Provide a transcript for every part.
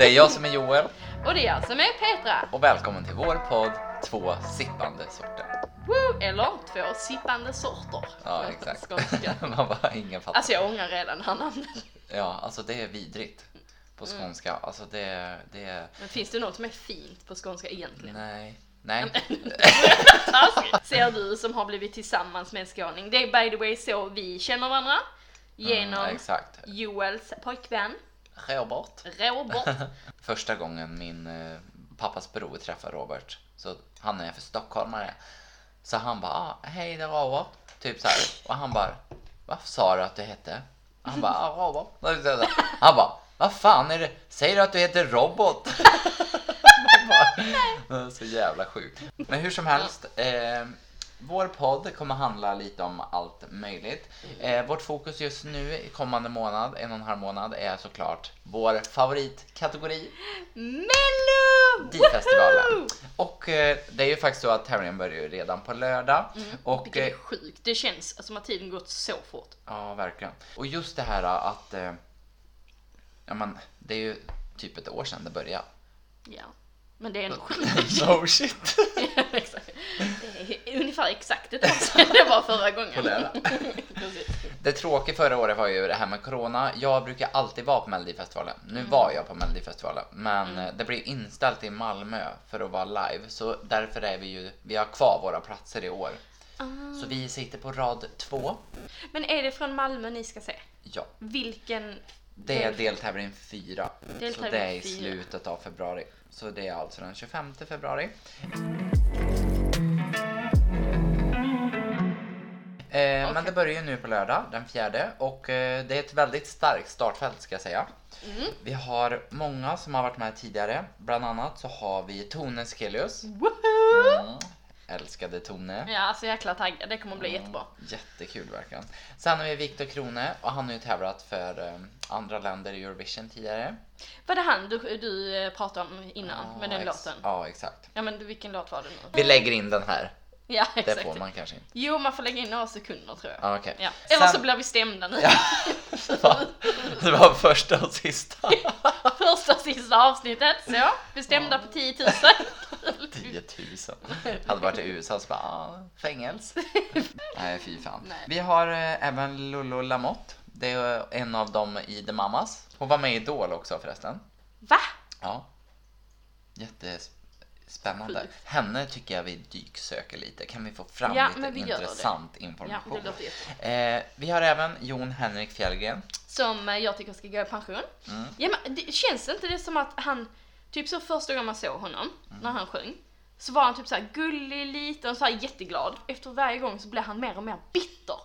Det är jag som är Joel Och det är jag som är Petra. och välkommen till vår podd Två sippande sorter. Woo! Eller två sippande sorter. Ja, exakt. Man bara, ingen fattar. Alltså jag ångrar redan det här namnet. Ja, alltså det är vidrigt på Mm. skånska. Alltså det, det är... Men finns det något som är fint på skånska egentligen? Nej. Nej. Ser du som har blivit tillsammans med en skåning. Det är by the way så vi känner varandra. Genom Mm. Joels pojkvän Robert. Robert. Första gången min eh, pappas bror träffade Robert, så han är för stockholmare. Så han bara, ah, hej det är Robert. Typ så här. Och han bara, vad sa du att du hette? Han bara, ah, Robert. Han bara, vad fan är det? Säger du att du heter Robot? Bara, så jävla sjukt. Men hur som helst. Eh, vår podd kommer handla lite om allt möjligt. Eh, vårt fokus just nu i kommande månad, en och en halv månad, är såklart vår favoritkategori, Mello! Difestivalen. Och eh, det är ju faktiskt så att tävlingen börjar ju redan på lördag. Och Vilket är eh, sjukt. Det känns som att tiden gått så fort. ja, verkligen. Och just det här att, eh, ja men det är ju typ ett år sedan det började. Ja. Men det är ändå sjukt. no shit. Ja, exakt. Det är ungefär exakt ett år sedan det var förra gången. Det tråkiga förra året var ju det här med corona. Jag brukar alltid vara på Melodifestivalen. Nu var jag på Melodifestivalen, men eh, det blir inställt i Malmö för att vara live. Så därför är vi ju, vi har kvar våra platser i år. Så vi sitter på rad två. Men är det från Malmö ni ska se? Ja, Vilken? det är deltävling fyra. Så Deltävling det är i slutet av februari. Så det är alltså den 25 februari. Eh, Men det börjar ju nu på lördag, den fjärde. Och eh, det är ett väldigt starkt startfält ska jag säga. Mm. Vi har många som har varit med tidigare. Bland annat så har vi Tone Skelius. Mm. Älskade Tone. Ja, alltså jäkla taggad. Det kommer bli Mm. jättebra. Jättekul verkligen. Sen har vi Viktor Krone och han har ju tävlat för eh, andra länder i Eurovision tidigare. Var det han du, du eh, pratade om innan Ja, med den låten? Ja, exakt. Ja, men vilken låt var det nu? Vi lägger in den här. Ja, Det exakt. får man kanske inte. Jo, man får lägga in några sekunder tror jag. Ja, okej. Ja. Eller så Sen- blir vi stämda nu. Ja. Det var, det första och sista. Första och sista avsnittet. Så, bestämda på 10 000. 10 000. Hade varit i USA så bara, ah, fängelse. Nej, fy fan. Nej. Vi har eh, även Lolo Lamotte. Det är en av dem i The Mamas. Hon var med i Idol också förresten. Va? Ja. Jättespännande. Sjukt. Henne tycker jag vi dyksöker lite. Kan vi få fram Ja, lite intressant Ja, information? jättebra. eh, vi har även Jon Henrik Fjällgren. Som eh, jag tycker ska gå i pension. Mm. Ja, men det känns inte det som att han, typ så första gången man såg honom, Mm. när han sjöng, så var han typ så här gullig, liten och så här jätteglad. Efter varje gång så blir han mer och mer bitter.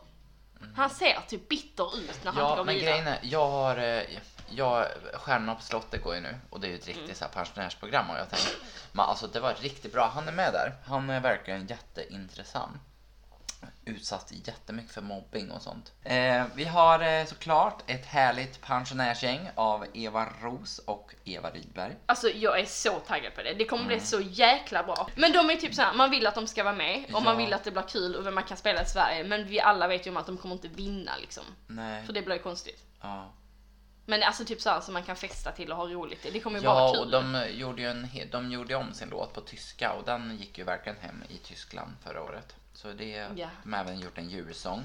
Han ser typ bitter ut när han Mm. Ja, går men vidare. grejen är, jag har... eh, Jag, Stjärnorna på slottet går ju nu och det är ju ett riktigt så här pensionärsprogram och jag tänker, men alltså det var riktigt bra. Han är med där. Han är verkligen jätteintressant. Utsatt jättemycket för mobbing och sånt. Eh, vi har eh, såklart ett härligt pensionärsgäng av Eva Ros och Eva Rydberg. Alltså jag är så taggad på det. Det kommer Mm. bli så jäkla bra. Men de är typ så här, man vill att de ska vara med och man Ja. vill att det blir kul och man kan spela i Sverige. Men vi alla vet ju om att de kommer inte vinna liksom. Nej. För det blir ju konstigt. Ja. Men alltså typ så här som man kan festa till och ha roligt. Det kommer ju bara Ja, vara och kul. de gjorde ju en, de gjorde om sin låt på tyska och den gick ju verkligen hem i Tyskland förra året. Så det, Ja. de har även gjort en julsång.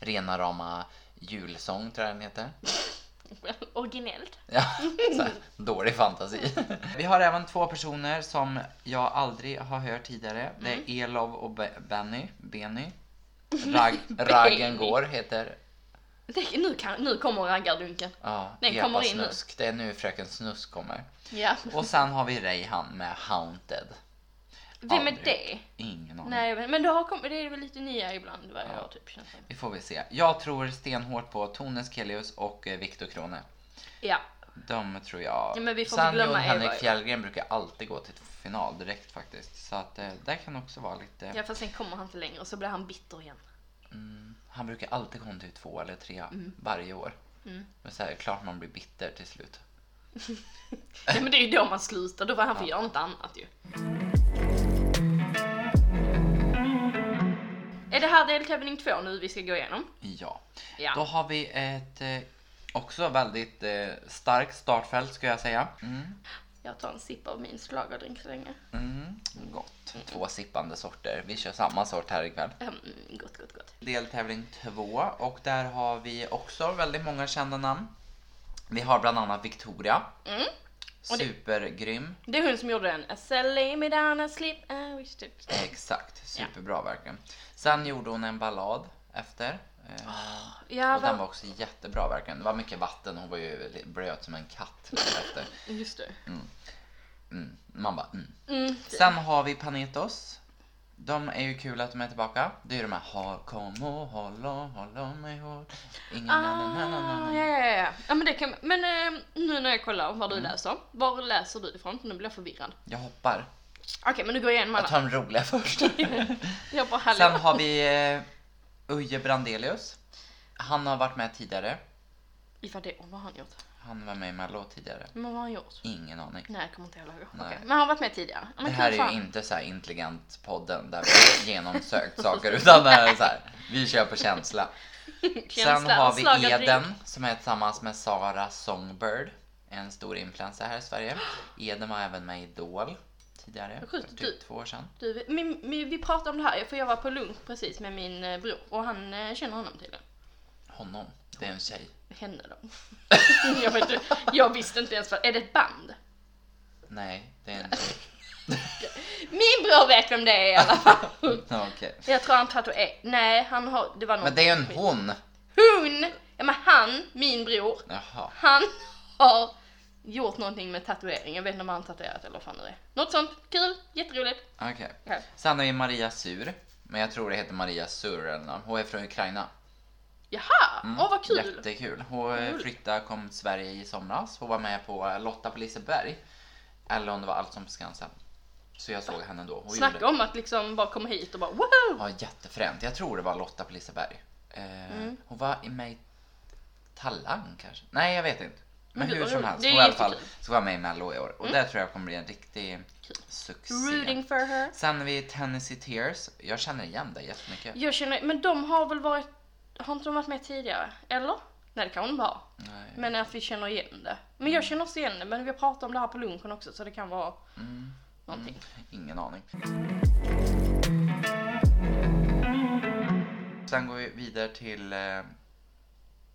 Rena rama julsång tror jag den heter. Originellt. Ja, så här, dålig fantasi. Vi har även två personer som jag aldrig har hört tidigare. Det Mm. är Elov och Be- Benny. Benny. Rag, Raggen går heter Det, nu, kan, nu kommer raggardunken. ja, Den Epa kommer in nu. Snusk. Det är nu Fröken Snusk kommer. Ja. Och sen har vi Reyhan med Haunted. Vem är det? Ingen aning. Nej, men det, har kommit, det är väl lite nya ibland varje Ja. år typ. Känns det. Vi får väl se. Jag tror stenhårt på Tone Skelius och eh, Viktor Krone. Ja. De tror jag. Ja, men vi får glömma Jon Henrik. Fjällgren brukar alltid gå till final direkt faktiskt. Så att eh, det kan också vara lite... ja, fast sen kommer han inte längre och så blir han bitter igen. Mm, han brukar alltid komma till två eller tre Mm. varje år. Men så är klart man blir bitter till slut. Ja, men det är ju då man slutar, då får han få göra något annat ju. Är det här deltävling två nu vi ska gå igenom? Ja. Ja. Då har vi ett eh, Också väldigt eh, starkt startfält skulle jag säga. Mm. Jag tar en sipp av min schlagerdrink så länge. Mm. Gott. Två sippande sorter. Vi kör samma sort här ikväll. Mm, gott, gott, gott. Deltävling två och där har vi också väldigt många kända namn. Vi har bland annat Victoria. Mm. Och det- Supergrym. Det är hon som gjorde den. I lay me down and sleep I wish to... Exakt, superbra verkligen. Sen gjorde hon en ballad efter. Eh, Ja, och den va? var också jättebra verkligen. Det var mycket vatten, hon var ju blöt som en katt efter. Just det. Mm. Man bara mm. Mm. Sen har vi Panetos. De är ju kul att de är tillbaka. Det är ju de här ha, kom och håll och håll om mig hårt. Ingen na, na, na, na, na, Ah, ja, ja, ja. ja men, det kan, men eh, nu när jag kollar vad du Mm. läser, var läser du ifrån? Nu blir jag förvirrad. Jag hoppar. Okej, men nu går jag igenom Jag alla. tar de roliga först. Jag bara, hallå. Sen har vi eh, Uje Brandelius. Han har varit med tidigare. Ifall det, vad har han gjort? Han var med i Mello tidigare. Men vad har han gjort? Ingen aning. Nej, jag kommer inte ihåg. Okej, Nej. Men han har varit med tidigare. Men Det här är fan. ju inte så här intelligent podden där vi har genomsökt saker utan det här är så här, vi kör på känsla. Sen Känsla, har vi. Eden som är tillsammans med Sara Songbird. En stor influencer här i Sverige. Eden var även med i Idol tidigare, för Sjukt, du- typ två år sedan. Du, min, min, vi pratade om det här, för jag var på lunch precis med min eh, bror och han eh, känner honom tydligen. Honom, det är en tjej. Henne då. jag, vet, inte- jag visste inte ens vad, är det ett band? Nej, det är en Min bror vet vem det är i alla fall. Okej. Jag tror han tatuerar, nej han har, det var någon Men det är ju en hon. Hon! Ja men han, min bror, Jaha. han har gjort någonting med tatuering. Jag vet inte om han har tatuerat eller vad fan det är. Något sånt, kul, jätteroligt. Okej. Okej. Sen har vi Maria Sur. Men jag tror det heter Maria Sur eller nåt. Hon är från Ukraina. Jaha, Mm, åh vad kul! Jättekul. Hon flyttade, kom till Sverige i somras. Hon var med på Lotta på Liseberg. Eller om det var Allsång på Skansen. Så jag såg henne då. Hon Snacka gjorde... om att liksom bara komma hit och bara woho! Ja, jättefränt. Jag tror det var Lotta på Liseberg. Eh, Mm. Hon var i med i Talang kanske? Nej, jag vet inte. Men, hur som helst. Hon i alla fall ska vara med i Mello i år. Och det tror jag kommer bli en riktig succé. Rooting for her. Sen har vi Tennessee Tears. Jag känner igen dig jättemycket. Jag känner, men de har väl varit, har inte de varit med tidigare? Eller? Nej det kan de ha. Nej. Men att vi känner igen det. Men jag känner också igen det, men vi har pratat om det här på lunchen också så det kan vara Mm. någonting. Ingen aning. Sen går vi vidare till eh,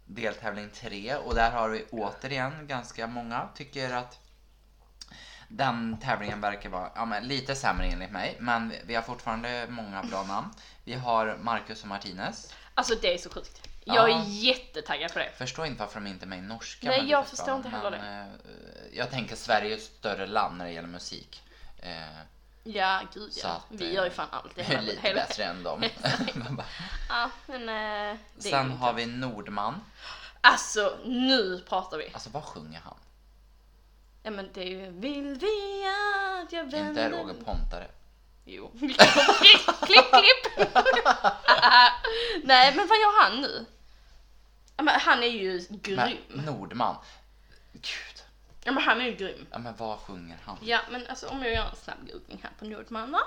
deltävling 3 och där har vi återigen ganska många tycker att den tävlingen verkar vara ja, men lite sämre enligt mig, men vi- vi har fortfarande många bra namn. Vi har Marcus och Martinez. Alltså det är så sjukt. Jag Ja. är jättetaggad på det. Förstår inte varför de inte är med i norska. Nej, jag det förstår inte heller men, eh, Jag tänker Sverige är ett större land när det gäller musik. Eh, Ja, gud ja. att, Vi eh, gör ju fan allt. Det är hela, lite hela, bättre än dem. Ja, men eh, det Sen har vi Nordman. Alltså, nu pratar vi. Alltså vad sjunger han? Ja men det är ju Vill vi att jag vänder Inte Roger Pontare. Jo. klipp, klipp, klipp! Nej men vad gör han nu? Ja, men han är ju Men grym. Nordman. Gud. Ja men han är ju grym. Ja men vad sjunger han? Ja men alltså om jag gör en snabb googling här på Nordman va?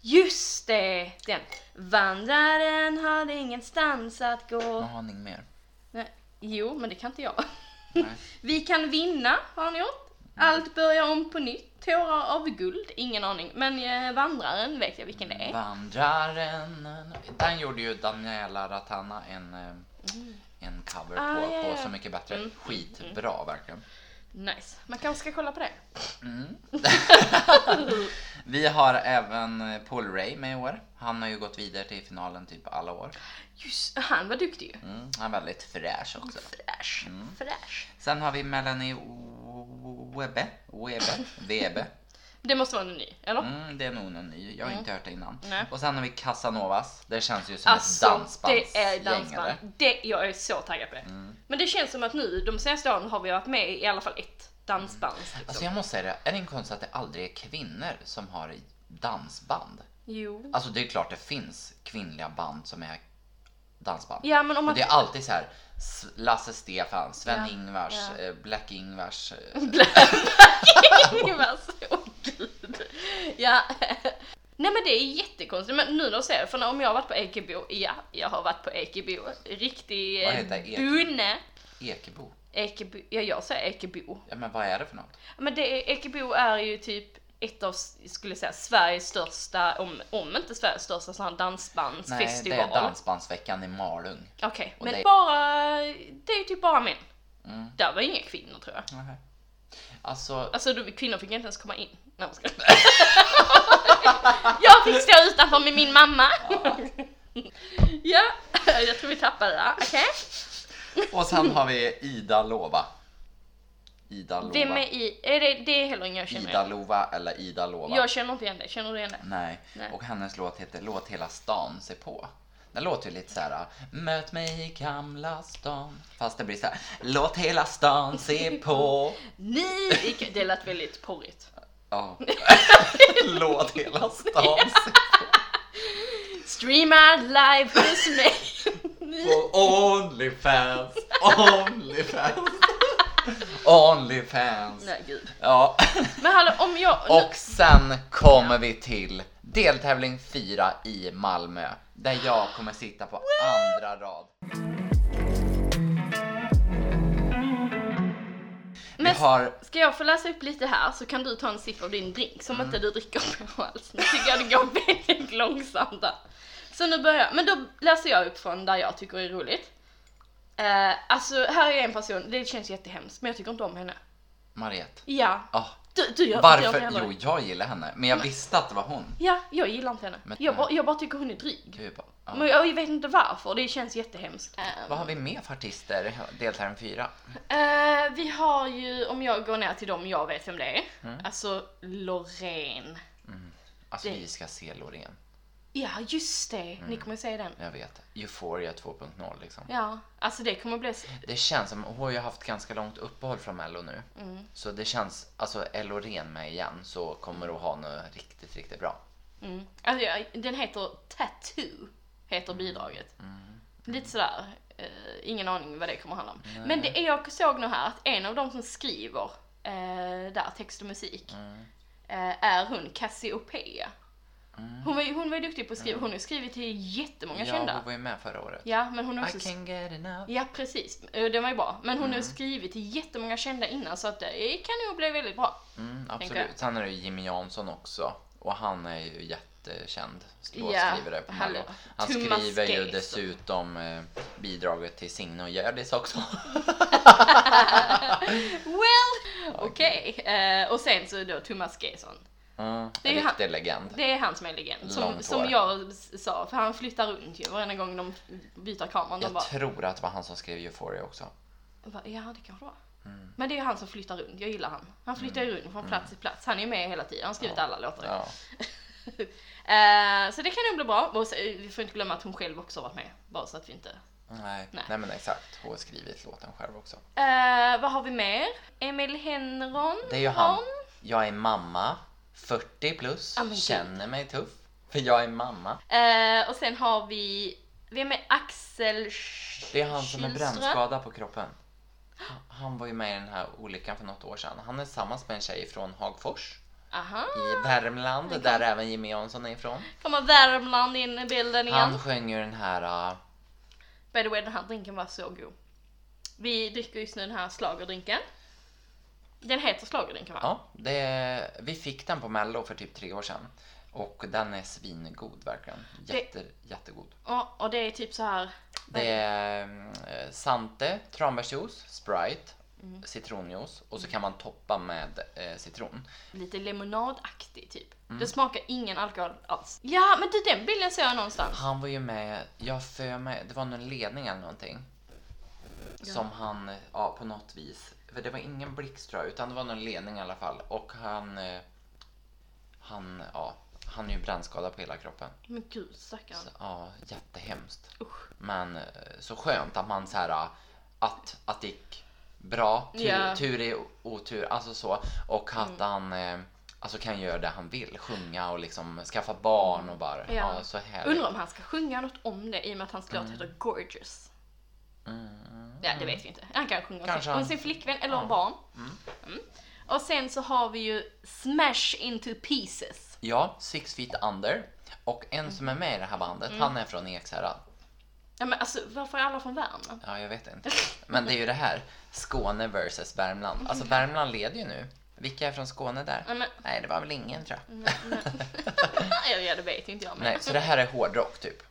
Just det! Den. Vandraren hade ingenstans att gå. Jag har aning mer. Nej. Jo men det kan inte jag. Nej. Vi kan vinna har han gjort. Allt börjar om på nytt. Tårar av guld, ingen aning. Men eh, Vandraren vet jag vilken det är. Vandraren. Den gjorde ju Daniela Ratana en, eh, en cover Ah, på, på. Så mycket bättre. Mm, Skitbra verkligen. Nice. Man kanske ska kolla på det. Mm. Vi har även eh, Paul Ray med i år. Han har ju gått vidare till finalen typ alla år. Just han var duktig ju. Mm. Han är väldigt fräsch också. Fräsch. Fräsch. Sen har vi Melanie Webbe. Webbe. Webbe. Det måste vara en ny, eller? Mm, det är nog en ny. Jag har inte hört det innan. Nej. Och sen har vi Casanovas. Det känns ju som Alltså, ett dansbandsgäng. det är dansband. Det, jag är så taggad på det. Mm. Men det känns som att nu, de senaste åren har vi varit med i alla fall ett dansband. Liksom. Alltså jag måste säga det, är det en konst att det aldrig är kvinnor som har dansband? Jo. Alltså det är klart det finns kvinnliga band som är dansband. Ja men om man... det är alltid så här Lasse Stefan, Sven-Ingvars, Ja. eh, Black-Ingvars. eh, Ingvars, åh gud. Ja. Nej men det är jättekonstigt, men nu när du säger det, för om jag har varit på Ekebo, ja, jag har varit på Ekebo, riktig eh, Ekebo? bunne. Ekebo. Ekebo, ja jag säger Ekebo. Ja, men vad är det för något? Men det Ekebo är ju typ ett av, skulle säga, Sveriges största, om, om inte Sveriges största sån här Nej, dansbandsfestival. det är Dansbandsveckan i Malung. Okej, Och men det- bara, det är typ bara män. Mm. Där var inga kvinnor tror jag. Nej. Alltså, Alltså du, kvinnor fick inte ens komma in. Nej, jag. Jag fick stå utanför med min mamma. Ja, jag tror vi tappade det. Okej. och sen har vi Ida Lova. Ida Lova. Vem är i, är det, det är heller ingen jag känner Ida igen. Lova eller Ida Lova. Jag känner inte igen det, känner du igen det? Nej. Nej. och hennes låt heter Låt hela stan se på. Den låter ju lite så här. Möt mig i gamla stan. Fast det blir så här. Låt hela stan se på. Ni, det lät väldigt porrigt. Ja. Låt hela stan se Streama live hos mig. på. Onlyfans. Onlyfans. Onlyfans. Nej gud. Ja. Men hallå om jag... Och sen kommer vi till deltävling 4 i Malmö. Där jag kommer sitta på andra rad. Men har ska jag få läsa upp lite här så kan du ta en sipp av din drink som inte du dricker på alls. Nu tycker jag det går väldigt långsamt där. Så nu börjar jag. Men då läser jag upp från där jag tycker är roligt. Eh, alltså här är en person, det känns jättehemskt men jag tycker inte om henne. Mariette. Ja, Ah, du, du gör varför? heller Jo, jag gillar henne. Men jag visste att det var hon. Ja, jag gillar inte henne. Men- jag, bara, jag bara tycker hon är dryg. Bara, ja. Men jag vet inte varför, det känns jättehemskt. Eh, Vad har vi mer för artister deltävling 4? Eh, vi har ju, om jag går ner till dem jag vet vem det är, Mm. alltså Loreen. Alltså Det- vi ska se Loreen. Ja, just det. Mm. Ni kommer säga den. Jag vet. Euphoria 2.0 liksom. Ja, alltså det kommer bli... Det känns som, hon har ju haft ganska långt uppehåll från Mello nu. Mm. Så det känns, alltså är Loreen med igen så kommer hon ha något riktigt, riktigt bra. Mm. Alltså, den heter Tattoo, heter bidraget. Mm. Lite sådär, eh, ingen aning vad det kommer handla om. Men det är, jag såg nu här att en av de som skriver eh, där, text och musik, eh, är hon Cassiopeia. Hon, var, ju- hon var ju duktig på att skriva, hon har ju skrivit till jättemånga Ja, kända. hon var ju med förra året. Ja, men hon har också I can get enough. Ja, precis. Eh, Den var ju bra. Men hon Mm. har skrivit till jättemånga kända innan så att det kan nog bli väldigt bra. Mm, absolut. Sen är det ju Jimmy Jansson också. Och han är ju jättekänd Ja, låtskrivare på hallå. Mello. Han Thomas skriver ju dessutom eh, bidraget till Signe och Hjördis också. Well, okej. Eh, och sen så då Thomas Gesson. Mm, Det är han- legend. Det är han som är legend. Som, som jag sa, för han flyttar runt ju varenda gång de byter kameran. Jag bara, tror att det var han som skrev Euphoria också. bara, ja det kanske var. Mm. Men det är han som flyttar runt, jag gillar han. Han flyttar ju runt från plats till plats. Han är ju med hela tiden, han har skrivit alla låtar. Ja. Eh, så det kan nog bli bra. Och så, vi får inte glömma att hon själv också varit med. Bara så att vi inte Nej. Nej. Nej. men exakt. Hon har skrivit låten själv också. Eh, vad har vi mer? Emil Henron? Det är ju han. Jag är mamma, 40 plus, gud. känner mig tuff. För jag är mamma. Eh, och sen har vi, vem är Axel Det är han som är brännskadad på kroppen. Han- var ju med i den här olyckan för något år sedan. Han är tillsammans med en tjej från Hagfors Aha, i Värmland, där även Jimmy Jansson är ifrån. kommer Värmland in i bilden igen. Han sjöng ju den här... Uh, By the way, den här drinken var så god. Vi dricker just nu den här schlagerdrinken. Den heter schlagerdrinken va? ja, det, vi fick den på Mello för typ tre år sedan. Och den är svingod verkligen. Jätte, jättegod. Ja, och det är typ så här. Det är eh, Sante, tranbärsjuice, Sprite, Mm. citronjuice och så kan man toppa med eh, citron. Lite lemonadaktig typ. Mm. Det smakar ingen alkohol alls. Ja, men du den bilden såg jag någonstans. Han var ju med, jag för mig, det var någon ledning eller någonting. Som han, ja på något vis. För det var ingen blixt tror jag, utan det var någon ledning i alla fall. Och han, eh, han, ja, han är ju brännskadad på hela kroppen. Men gud stackarn. Så, ja, jättehemskt. Usch. Men eh, så skönt att man så här, att, att det gick bra, tur, Ja. tur är otur, alltså så. Och att han eh, alltså kan göra det han vill, sjunga och liksom skaffa barn och bara, ja, Ja. så härligt. Undrar om han ska sjunga något om det i och med att hans låt heter Gorgeous. Ja, det vet vi inte. Han kan sjunga om Kanske sin, han- om sin flickvän eller Ja. barn. Mm. Och sen så har vi ju Smash into pieces. Ja, Six Feet Under. Och en som är med i det här bandet, han är från Ekshärad. Ja men alltså varför är alla från Värmland? Ja, jag vet inte. Men det är ju det här. Skåne versus Värmland. Alltså Värmland leder ju nu. Vilka är från Skåne där? Ja, men, Nej, det var väl ingen tror jag. nej, nej. ja, det vet inte jag men. Nej, så det här är hårdrock typ.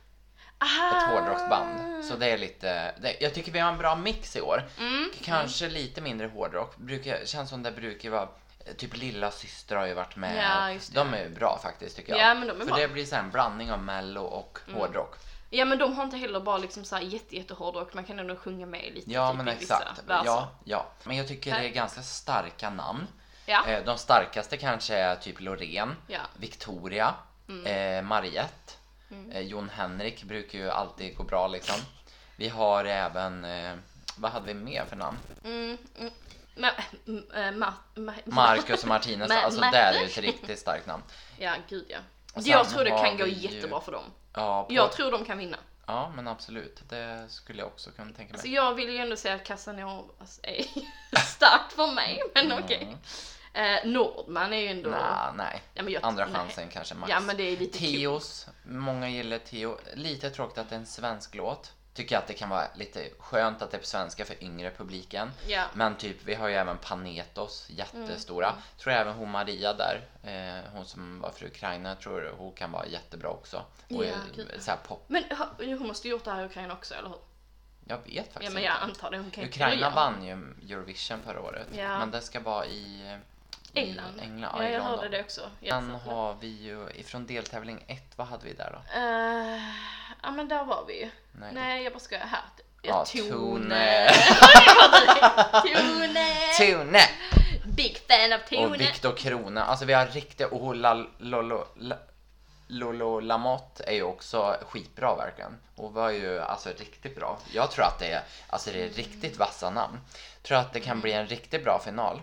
Ah. Ett hårdrocksband. Så det är lite, det, jag tycker vi har en bra mix i år. Mm. Kanske lite mindre hårdrock. Brukar, känns som det brukar vara Typ lilla syster har ju varit med. Ja, de är ju bra faktiskt tycker jag. Ja, men de är För bra. Mm. det blir så här en blandning av mello och hårdrock. Ja men de har inte heller bara liksom så här jätte, jätte hårdrock, man kan ändå sjunga med lite Ja typ, men exakt. Ja, ja. Men jag tycker det är ganska starka namn. Ja. Eh, De starkaste kanske är typ Loreen, Ja. Victoria, eh, Mariette, eh, Jon Henrik brukar ju alltid gå bra liksom. Vi har även, eh, vad hade vi mer för namn? Mm, mm. Mm, äh, ma, ma, Marcus och Martinez, Ma- alltså Ma- där är ju ett riktigt starkt namn. Ja, gud ja. Jag tror det kan gå ju- jättebra för dem. Ja, på, Jag tror de kan vinna. ja men absolut, det skulle jag också kunna tänka mig. Så jag vill ju ändå säga att Casanovas är starkt för mig, men Mm. okej. Eh, Nordman är ju ändå... Nah, nej. Ja, jag- Andra nej. chansen kanske max. Ja men det är lite kul. Teos, många gillar Teo. Lite tråkigt att det är en svensk låt. Tycker att det kan vara lite skönt att det är på svenska för yngre publiken. Ja. Men typ, vi har ju även Panetos, jättestora. Mm. Tror även hon Maria där, eh, hon som var från Ukraina, tror hon kan vara jättebra också. Och Ja, är så pop. Men hon måste ju gjort det här i Ukraina också, eller hur? Jag vet faktiskt Ja men inte. jag antar det. Hon kan inte Ukraina vann ju Eurovision förra året. Ja. Men det ska vara i, England. i England. Ja, jag hörde det också. Sen har vi ju ifrån deltävling 1, vad hade vi där då? Eh, ja men där var vi ju. Nej. Nej, jag bara skojar. Här. Ja, Tone. Tone. Tone. Big fan av Tone. Och Viktor Krona. Alltså vi har riktigt... Och La- Lolo... La- Lolo Lamotte är ju också skitbra verkligen. Och var ju alltså riktigt bra. Jag tror att det är, alltså det är riktigt vassa namn. Tror att det kan bli en riktigt bra final.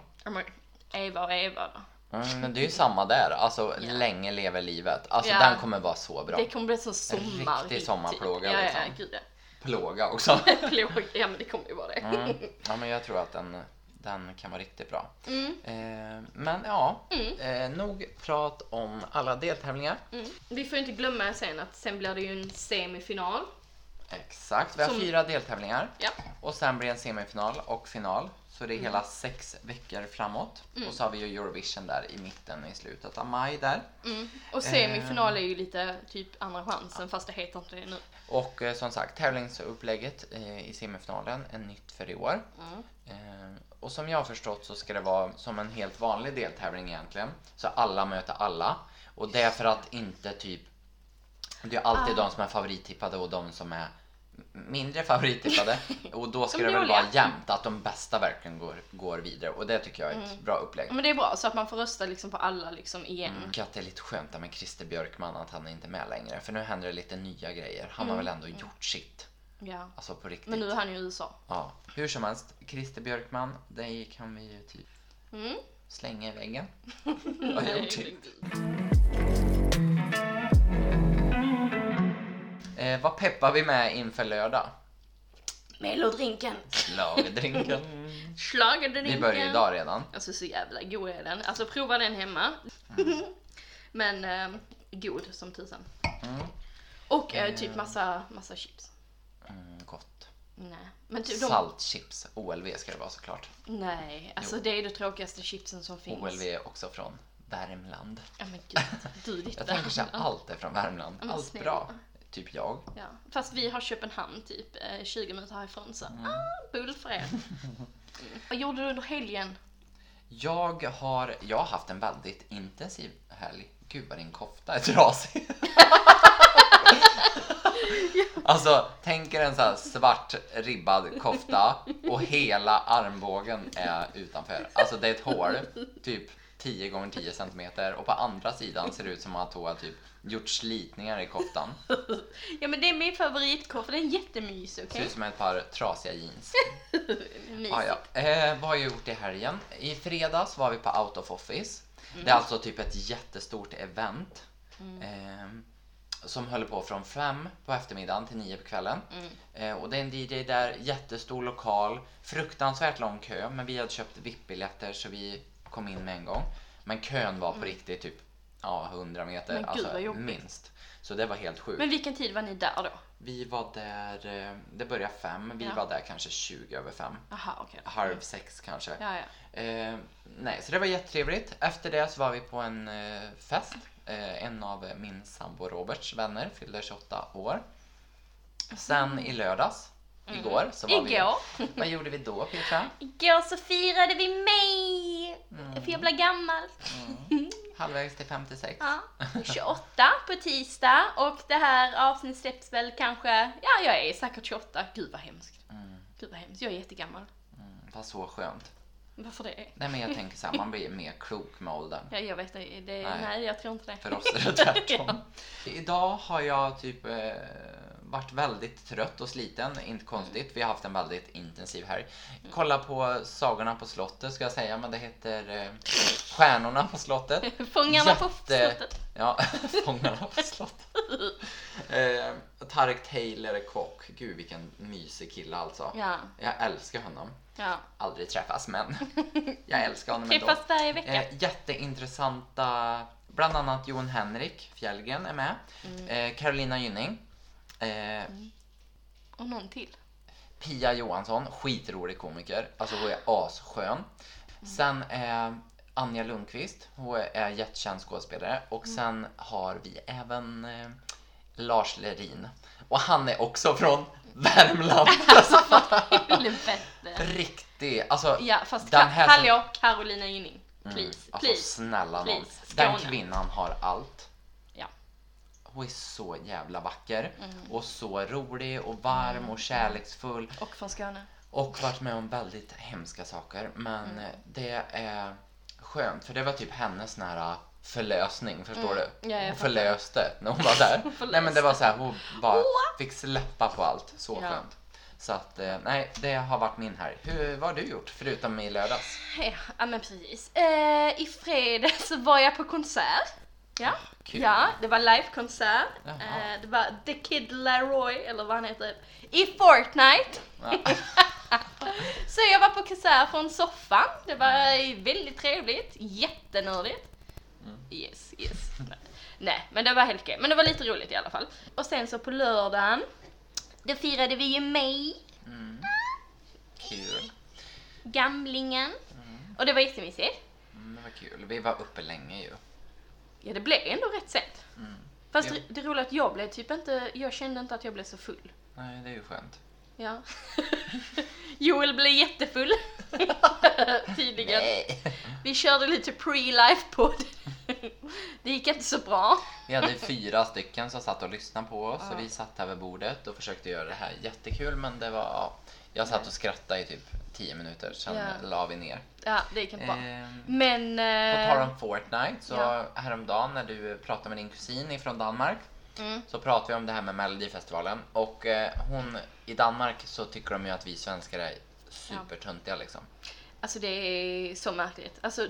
Eva och Eva. Mm, men det är ju samma där. Alltså länge lever livet. Alltså Ja. den kommer vara så bra. Det kommer bli så sommar. riktig sommarplåga, Ja, ja, liksom. gud ja. Plåga också. Plåga, ja men det kommer ju vara det. Mm. Ja men jag tror att den, den kan vara riktigt bra. Mm. Eh, men ja, eh, nog prat om alla deltävlingar. Mm. Vi får inte glömma sen att sen blir det ju en semifinal. Exakt, vi har Som- fyra deltävlingar. Ja. Och sen blir det en semifinal och final. Så det är hela sex veckor framåt. Och så har vi ju Eurovision där i mitten i slutet av maj där. Mm. Och semifinal är ju lite typ andra chansen fast det heter inte det nu. Och eh, som sagt, tävlingsupplägget eh, i semifinalen är nytt för i år. Mm. Eh, och som jag har förstått så ska det vara som en helt vanlig deltävling egentligen. Så alla möter alla. Och det är för att inte typ... Det är alltid Ah. de som är favorittippade och de som är mindre favorittippade. Och då ska De det väl vara jämnt, att de bästa verkligen går, går vidare. Och det tycker jag är ett bra upplägg. Men det är bra så att man får rösta liksom på alla liksom igen. Tycker att det är lite skönt med Christer Björkman att han är inte med längre. För nu händer det lite nya grejer. Han har väl ändå gjort sitt. Ja. Alltså på riktigt. Men nu är han i USA. Ja, hur som helst. Christer Björkman, dig kan vi ju typ Mm. slänga i väggen. Har gjort det? Eh, vad peppar vi med inför lördag? Mellodrinken. Schlagerdrinken. Schlagerdrinken. Vi börjar idag redan. Alltså så jävla god är den. Alltså prova den hemma. Men eh, god som tusan. Mm. Och eh, typ massa, massa chips. Mm, gott. Nej. Men typ de, Saltchips. OLV ska det vara såklart. Nej, alltså det är det tråkigaste chipsen som finns. OLV är också från Värmland. Ja men gud, du ditt Jag tänker så här, Värmland. allt är från Värmland. Ja, Allt snälla. bra. Typ jag. Ja. Fast vi har Köpenhamn typ eh, 20 minuter härifrån så Mm. ah, bull för er. Mm. Vad gjorde du under helgen? Jag har, jag har haft en väldigt intensiv helg. Gud vad din kofta är trasig. Alltså, tänk er en sån här svart ribbad kofta och hela armbågen är utanför. Alltså det är ett hål, typ 10 gånger 10 centimeter och på andra sidan ser det ut som att hon har typ gjort slitningar i koftan. Ja men det är min favoritkofta, den är jättemysig Ser okej? ut som ett par trasiga jeans. Mysigt. Ah, ja. eh, vad har jag gjort i helgen? I fredags var vi på Out of Office. Mm. Det är alltså typ ett jättestort event. Eh, som håller på från fem på eftermiddagen till nio på kvällen. Mm. Eh, och det är en DJ där, jättestor lokal, fruktansvärt lång kö. Men vi hade köpt VIP-biljetter så vi kom in med en gång. Men kön var på riktigt typ ja, 100 meter. Men gud, alltså vad jobbigt. minst. Så det var helt sjukt. Men vilken tid var ni där då? Vi var där, eh, det började fem, vi Ja. var där kanske 20 över fem. Aha, okej. Halv sex kanske. Ja, ja. Eh, nej, så det var jättetrevligt. Efter det så var vi på en eh, fest. Eh, en av min sambo Roberts vänner fyllde 28 år. Sen i lördags, igår, så var Igår. vi... Vad gjorde vi då Petra? Igår så firade vi mig! Mm. För jag blev gammal. Halvvägs till 56. Ja, 28 på tisdag och det här avsnittet släpps väl kanske, ja jag är säkert 28. Gud vad hemskt. Gud vad hemskt, jag är jättegammal. Mm, fast så skönt. Varför det? Nej men jag tänker så här, man blir mer klok med åldern. Ja, jag vet det, det Nej. nej. jag tror inte det. För oss är det tvärtom. Idag har jag typ eh, varit väldigt trött och sliten. Inte konstigt, vi har haft en väldigt intensiv helg. Kolla på Sagorna på slottet ska jag säga, men det heter eh, Stjärnorna på slottet. Fångarna på slottet. Ja, Fångarna på slottet. Eh, Tarek Taylor är kock. Gud vilken mysig kille alltså. Ja, Jag älskar honom. ja. Aldrig träffas men jag älskar honom ändå. Träffas varje vecka. Eh, jätteintressanta, bland annat Jon Henrik Fjällgren är med. Mm. Eh, Carolina Gynning. Eh, Och någon till. Pia Johansson, skitrolig komiker. Alltså hon är asskön. Mm. Sen är Anja Lundqvist, hon är jättekänd skådespelare. Och Mm. sen har vi även eh, Lars Lerin. Och han är också från Värmland. Helvete. Riktig, alltså Ja, fast den här som- hallå, Carolina Gynning. Please, Alltså please. snälla nån. Please, Den kvinnan har allt. Ja. Hon är så jävla vacker Mm. och så rolig och varm och kärleksfull Och från Skåne. och varit med om väldigt hemska saker. Men Mm. det är skönt för det var typ hennes nära förlösning, förstår du? Mm. Ja, jag hon förlöste när hon var där. Nej men det var så här, hon bara fick släppa på allt. Så Ja. skönt. Så att, eh, nej, det har varit min här. Hur, vad har du gjort förutom i lördags? Ja, ja men precis. Eh, I fredags så var jag på konsert. Ja, Kul. ja det var livekonsert. Jaha. Eh, det var The Kid Laroi, eller vad han heter, i Fortnite. Ja. Så jag var på konsert från soffan. Det var väldigt trevligt, jättenördigt. Mm. Yes, yes. Nej. Men det var helt okej. Men det var lite roligt i alla fall. Och sen så på lördagen, då firade vi ju mig, Kul. gamlingen. Och det var jättemysigt. Mm, det var kul. Vi var uppe länge ju. Ja, det blev ändå rätt sent. Mm. Fast Ja. det, roliga är att jag blev typ inte, jag kände inte att jag blev så full. Nej, det är ju skönt. Ja. Joel blev jättefull. Tydligen. Vi körde lite pre-life podd. det gick inte så bra. Vi hade fyra stycken som satt och lyssnade på oss och vi satt här vid bordet och försökte göra det här jättekul men det var, ja, jag satt och skrattade i typ 10 minuter, sen Ja. la vi ner. Ja, det gick inte bra. Ehm, Men... på eh, tal om Fortnite, så ja. häromdagen när du pratade med din kusin ifrån Danmark Mm. så pratade vi om det här med Melodifestivalen och eh, hon i Danmark så tycker de ju att vi svenskar är supertöntiga liksom. Alltså det är så märkligt. Alltså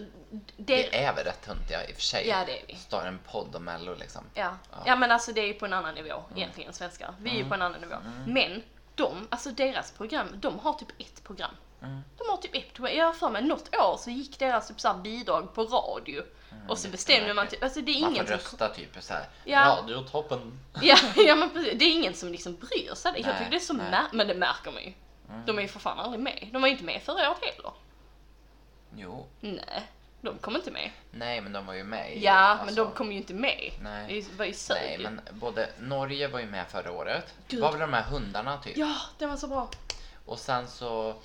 det... Vi är väl rätt töntiga i och för sig. Ja, det är vi. Står en podd om Mello liksom. Ja. Ja. ja, men alltså det är ju på en annan nivå egentligen, svenskar. Vi är ju på en annan nivå. Men de, alltså deras program, de har typ ett program. Mm. De har typ ett program. Jag har för mig något år så gick deras typ så bidrag på radio. och så bestämde man typ, alltså det är Man får ingen som... rösta typ så här. Ja. Radiotoppen. Ja, ja men precis. Det är ingen som liksom bryr sig. Jag Nej, tycker det är så mär- men det märker man ju. De är ju för fan aldrig med. De var ju inte med förra året heller. Jo. Nej, de kom inte med. Nej, men de var ju med i, Ja, men alltså, de kom ju inte med. Nej. Det var ju sög Nej, men både Norge var ju med förra året. Gud. var väl de här hundarna typ. Ja, det var så bra. Och sen så,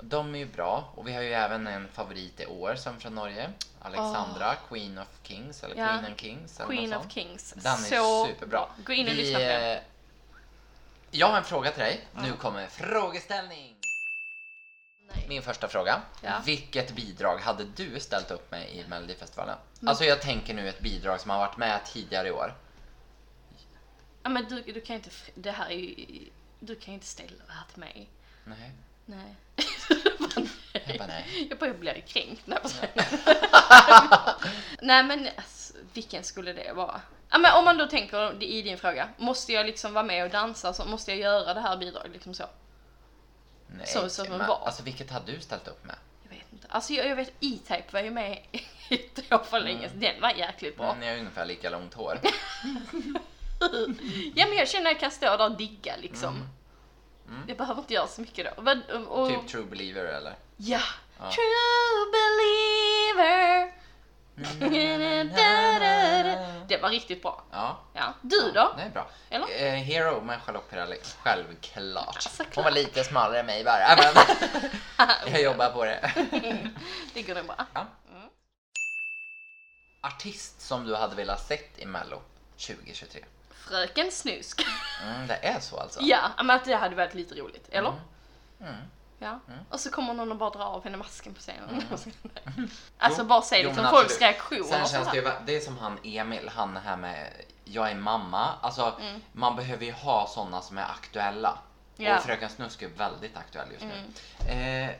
de är ju bra. Och vi har ju även en favorit i år som från Norge. Alexandra, Queen of Kings, eller Ja. Queen and Kings. Eller Queen of sånt. Kings. Den är så superbra. Gå in och Vi, lyssna på den. eh, Jag har en fråga till dig. Nu kommer frågeställning. Nej. Min första fråga. Ja. Vilket bidrag hade du ställt upp med i Melodifestivalen? Mm. Alltså jag tänker nu ett bidrag som har varit med tidigare i år. Ja, men du, du kan inte, det här är ju, du kan inte ställa det här till mig. Nej. Nej. Jag bara, nej. Jag bara, jag blir ju kränkt. Nej, jag bara, Nej men alltså, vilken skulle det vara? Ja, men om man då tänker i din fråga, måste jag liksom vara med och dansa så måste jag göra det här bidraget liksom så? Nej. Så- så men, man var. Alltså vilket hade du ställt upp med? Jag vet inte. Alltså jag, jag vet E-Type var ju med ett år för länge sedan. Den var jäkligt bra. Mm, jag har ungefär lika långt hår. ja men jag känner att jag kan stå där och digga liksom. Mm. Jag behöver inte göra så mycket då. Vad- Och, Typ True Believer eller? Ja! Ja. True believer. Det var riktigt bra. Ja. Ja. Du då? Det är bra. Eller? Eh, Hero med Charlotte Perrelli. Självklart. såklart. Hon var lite smalare än mig bara, men jag jobbar på det. Det går nog bra. Ja. Artist som du hade velat sett i Mello 2023? Fröken Snusk. Mm, det är så alltså? Ja, men att det hade varit lite roligt. Eller? Mm. Ja. Och så kommer någon och bara dra av henne masken på scenen. alltså bara se Mm. Jo, liksom men folks reaktioner Sen känns det det är som han Emil, han här med Jag är mamma. Alltså Mm. man behöver ju ha sådana som är aktuella. Ja. Mm. Och Fröken Snusk är väldigt aktuell just nu. Eh,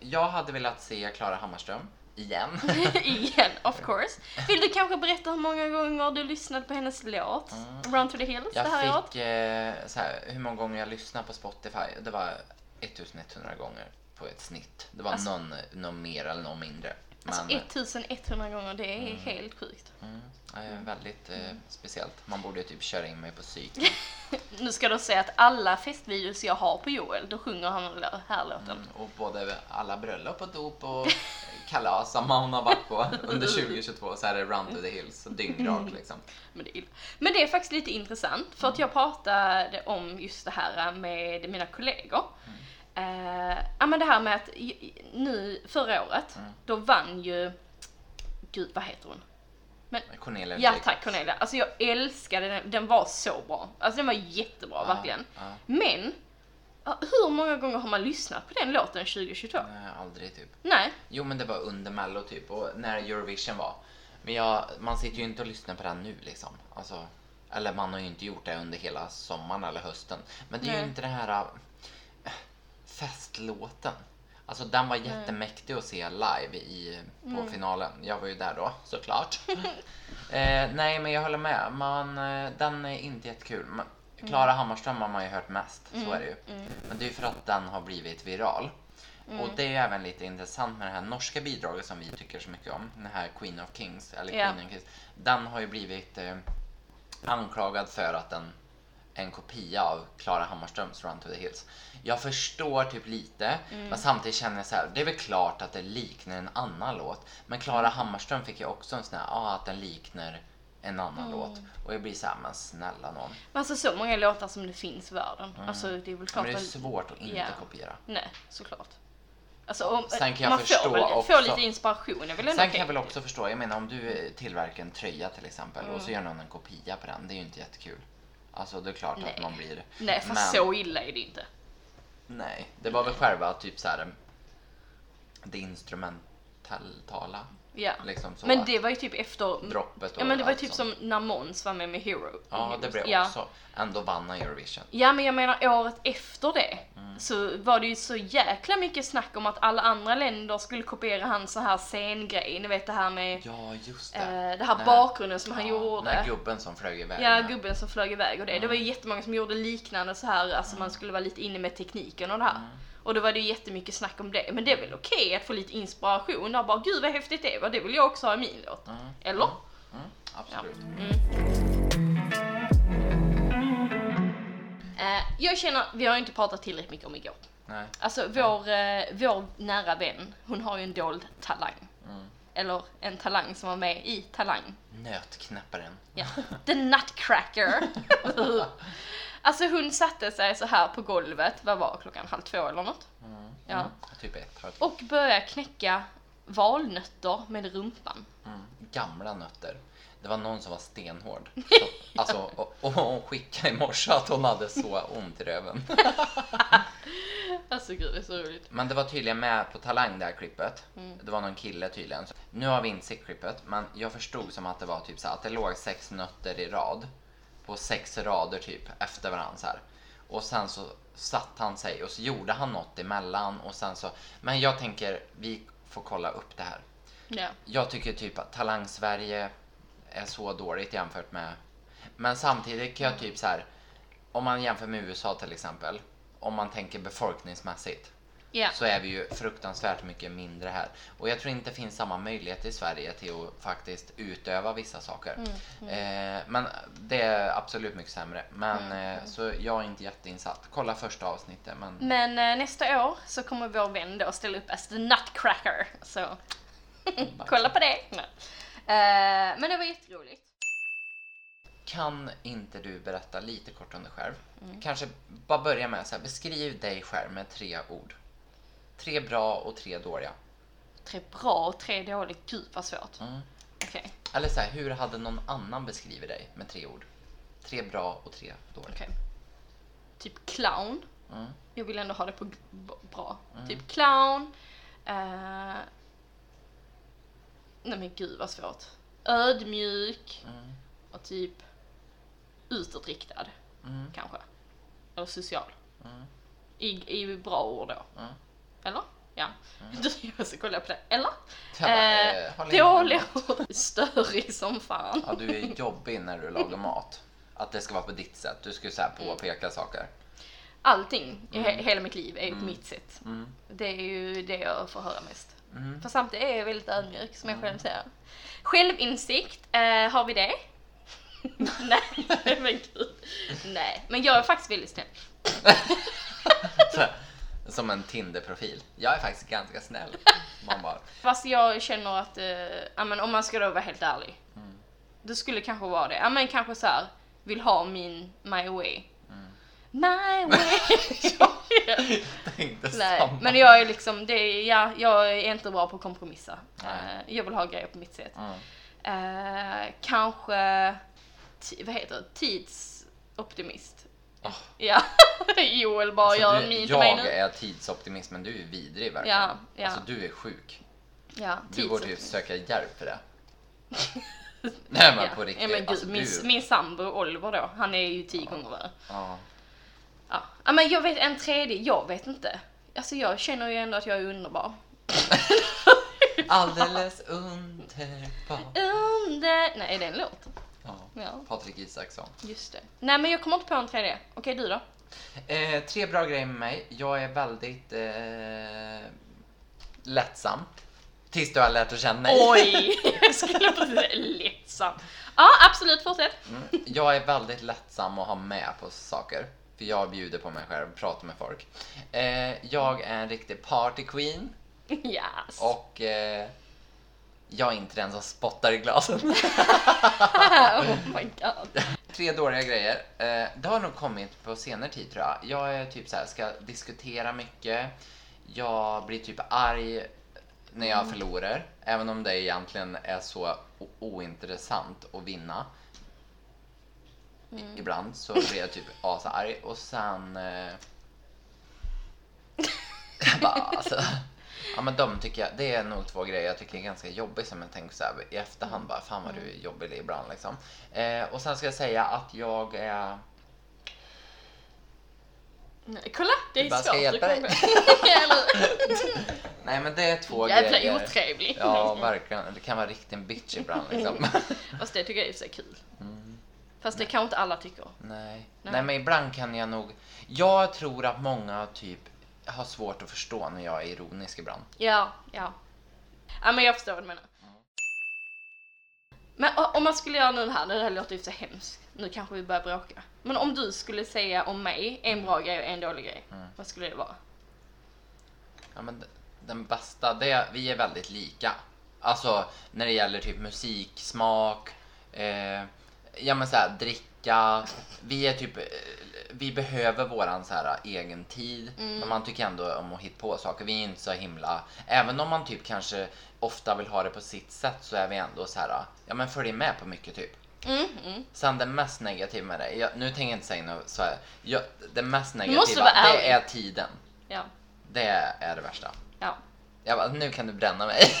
jag hade velat se Klara Hammarström igen. Igen, of course. Vill du kanske berätta hur många gånger du lyssnade på hennes låt? Run to the hills det här Jag året? fick, eh, så här, hur många gånger jag lyssnade på Spotify? Det var 1100 gånger på ett snitt. Det var Alltså- någon, någon mer eller någon mindre. Men Alltså 1100 gånger, det är helt sjukt. mm, eh, väldigt eh, speciellt. Man borde typ köra in mig på psyk. Nu ska du säga att alla festvideos jag har på Joel, då sjunger han den här låten. Mm, och både alla bröllop och dop och kalas som hon har varit på under 2022 så är det Run to the Hills, dyngrak liksom. Men det, är, men det är faktiskt lite intressant för att jag pratade om just det här med mina kollegor. Eh, ja men det här med att nu förra året, då vann ju, gud vad heter hon? Cornelia Ja tack Cornelia, alltså jag älskade den, den var så bra. Alltså den var jättebra Ja, verkligen. ja. Men, hur många gånger har man lyssnat på den låten 2022? Nej, aldrig typ. Nej, Jo men det var under mello typ och när Eurovision var. Men jag, man sitter ju inte och lyssnar på den nu liksom. Alltså, eller man har ju inte gjort det under hela sommaren eller hösten. Men det är ju Nej. inte det här festlåten. Alltså den var jättemäktig att se live i, på Mm. finalen. Jag var ju där då såklart. eh, nej men jag håller med. Man, eh, den är inte jättekul. Man- Mm. Klara Hammarström har man ju hört mest, så är det ju. Men det är ju för att den har blivit viral. Mm. Och det är ju även lite intressant med det här norska bidraget som vi tycker så mycket om. Den här Queen of Kings, eller. Queen of Kings. Den har ju blivit eh, anklagad för att den en kopia av Klara Hammarströms Run to the Hills. Jag förstår typ lite, Mm. men samtidigt känner jag så här, det är väl klart att det liknar en annan låt. Men Klara Mm. Hammarström fick ju också en sån här, ja att den liknar en annan Mm. låt. Och jag blir så här, men snälla någon. men alltså så många låtar som det finns i världen. Alltså det är väl klart Men det är svårt att inte Ja. kopiera. Nej, såklart. Alltså, om, Sen kan jag man förstå får, väl, också- får lite inspiration. väl ändå Sen kan jag väl också förstå, jag menar om du tillverkar en tröja till exempel och Mm. så gör någon en kopia på den, det är ju inte jättekul. Alltså det är klart Nej. att man blir... Nej, fast men, så illa är det inte. Nej, det var väl själva typ så här det instrumentala. Ja. Liksom så. Men det var ju typ efter... Droppet och Ja men det var ju typ sånt. som när Måns var med med Hero. Ja, det blev ja. också. Ändå vann han Eurovision. Ja men jag menar året efter det Mm. så var det ju så jäkla mycket snack om att alla andra länder skulle kopiera hans så här scengrej. Ni vet det här med Ja, just det. eh, det här Nej. bakgrunden som han Ja, Den gjorde. här gubben som flög iväg. Ja, gubben som flög iväg och det. Det var ju jättemånga som gjorde liknande så här, alltså man skulle vara lite inne med tekniken och det här. Och då var det ju jättemycket snack om det. Men det är väl okej att få lite inspiration och bara gud vad häftigt det var, det vill jag också ha i min låt. Mm. Eller? Mm, absolut. Eh, jag känner, vi har ju inte pratat tillräckligt mycket om igår. Nej. Alltså vår, eh, vår nära vän, hon har ju en dold talang. Mm. Eller en talang som var med i Talang. Nötknäpparen. Ja. The Nutcracker. alltså hon satte sig så här på golvet, vad var klockan, halv två eller något? Ja. Mm. Typ ett. har ett- Och började knäcka valnötter med rumpan. Mm. Gamla nötter. Det var någon som var stenhård. Så, alltså, och, och hon skickade i morse att hon hade så ont i röven. Alltså gud det är så roligt. Men det var tydligen med på Talang det här klippet. Mm. Det var någon kille tydligen. Så, nu har vi inte sett klippet, men jag förstod som att det var typ så här, att det låg sex nötter i rad. På sex rader typ efter varandra så här. Och sen så satt han sig och så gjorde han något emellan och sen så. Men jag tänker, vi får kolla upp det här. Ja. Jag tycker typ att Talang Sverige är så dåligt jämfört med... Men samtidigt kan jag typ så här, om man jämför med USA till exempel, om man tänker befolkningsmässigt, Ja. så är vi ju fruktansvärt mycket mindre här. Och jag tror inte det finns samma möjlighet i Sverige till att faktiskt utöva vissa saker. Mm, Eh, men det är absolut mycket sämre. Men Mm, eh, så jag är inte jätteinsatt. Kolla första avsnittet men Men eh, nästa år så kommer vår vän då ställa upp as the nutcracker. Så kolla på det. Eh, men det var jätteroligt. kan inte du berätta lite kort om dig själv? Mm. Kanske bara börja med så här, beskriv dig själv med tre ord. Tre bra och tre dåliga. Tre bra och tre dåligt. Gud vad svårt. Mm. Okej, Eller så här, hur hade någon annan beskrivit dig med tre ord? Tre bra och tre dåliga. okej. Typ clown. Mm. Jag vill ändå ha det på bra. Typ clown. Eh, nej men gud vad svårt. Ödmjuk. Mm. Och typ utåtriktad. Mm. Kanske. Eller social. Mm. I, I bra ord då. Mm. Eller? Ja. Du, jag ska kolla på det. Eller? Bara, Eh, eh, dåliga ord. Störig som fan. Ja, du är jobbig när du lagar mat. Att det ska vara på ditt sätt. Du ska så här Mm. påpeka saker. Allting i he- hela mitt liv är ju på mitt sätt. Mm. Det är ju det jag får höra mest. Mm. För samtidigt är jag väldigt ödmjuk som jag själv säger. Självinsikt, eh, har vi det? Nej, men gud. Nej, men jag är faktiskt väldigt snäll. Som en Tinder-profil. Jag är faktiskt ganska snäll. Man bara, Fast jag känner att, eh, ja, men om man ska då vara helt ärlig. Mm. Det skulle kanske vara det. Ja men kanske så här, vill ha min my way. Mm. My way. tänkte Nej, samma. men jag är liksom, det ja, jag är inte bra på att kompromissa. Eh, jag vill ha grejer på mitt sätt. Mm. Eh, kanske, vad heter det, tidsoptimist. Ah. Ja, Joel bara Alltså, gör en min till mig jag nu. är tidsoptimist men du är vidrig verkligen. Ja, ja. Alltså du är sjuk. Ja, Du borde ju söka hjälp för det. Nej men ja. på riktigt. Ja, men gud, alltså, min, du... min sambo Oliver då, han är ju tio gånger värre. Ja. ja, men jag vet en tredje, jag vet inte. Alltså jag känner ju ändå att jag är underbar. Alldeles underbar. Under... Nej, är det en låt? Ja. Patrik Isaksson. just det. Nej, men jag kommer inte på en tredje. Okej, du då? Eh, tre bra grejer med mig. Jag är väldigt eh, lättsam. Tills du har lärt att känna mig. Oj! jag skulle precis säga lättsam. Ja, absolut, fortsätt. Mm. Jag är väldigt lättsam att ha med på saker. För jag bjuder på mig själv, pratar med folk. Eh, jag är en riktig party queen. Yes. Och eh, jag är inte den som spottar i glasen. oh my god. Tre dåliga grejer. Eh, det har nog kommit på senare tid tror jag. Jag är typ så här, ska diskutera mycket. Jag blir typ arg när jag förlorar. Även om det egentligen är så ointressant att vinna. I- Ibland så blir jag typ asarg och sen... Eh, jag bara, alltså, ja men de tycker jag, det är nog två grejer jag tycker är ganska jobbiga som jag tänker så här, i efterhand bara, fan vad du är jobbig ibland liksom. Eh, och sen ska jag säga att jag är... Nej, kolla, det är Jag bara ska svårt. hjälpa dig. Nej men det är två Jävla grejer. otrevlig. Ja, verkligen. Det kan vara riktigt en bitch ibland liksom. Fast det tycker jag i och för sig är kul. Mm. Fast det kanske inte alla tycker. Nej. Nej. Nej, men ibland kan jag nog... Jag tror att många typ har svårt att förstå när jag är ironisk ibland. Ja, ja. Ja men jag förstår vad du menar. Men om man skulle göra nu det här, det här låter ju så hemskt. Nu kanske vi börjar bråka. Men om du skulle säga om mig en bra grej och en dålig grej, Mm. vad skulle det vara? Ja, men den bästa, det, vi är väldigt lika. Alltså när det gäller typ musik, smak, eh, ja men så här, dricka. Vi är typ, eh, vi behöver våran så här egen tid. Men man tycker ändå om att hitta på saker. Vi är inte så himla, även om man typ kanske ofta vill ha det på sitt sätt så är vi ändå så här, ja men följer med på mycket typ. Mm, mm. Sen det mest negativa med det, jag, nu tänker jag inte säga något så här, jag, det mest negativa det är tiden. Ja, Det är det värsta. ja. Jag bara, nu kan du bränna mig.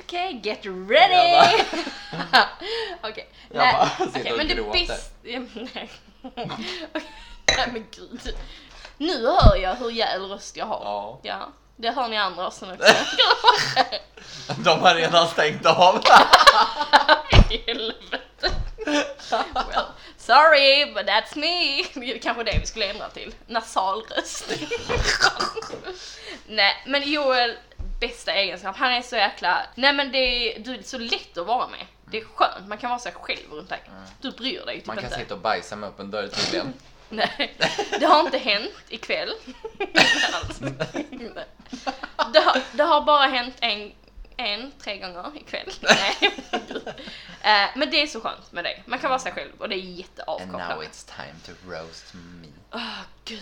Okej, get ready! Okej. Jag Nej, bara sitter okej, och men gråter. men nej. Okej, nej men gud. Nu hör jag hur jävla röst jag har. Ja. Ja, det hör ni andra också också. De har redan stängt av. Helvete. Well, Sorry, but that's me. Det är kanske det vi skulle ändra till. Nasal röst. Nej, men Joel, bästa egenskap, han är så jäkla... Nej men det är, du är så lätt att vara med. Det är skönt, man kan vara sig själv runt dig. Du bryr dig typ Man kan inte. sitta och bajsa med öppen dörr tydligen. Nej, det har inte hänt ikväll. Alls. det, har, det har bara hänt en, en tre gånger ikväll. Nej, gud. Eh, Men det är så skönt med det. Man kan vara sig själv och det är And now jätteavkopplande. it's time to roast me. Åh gud.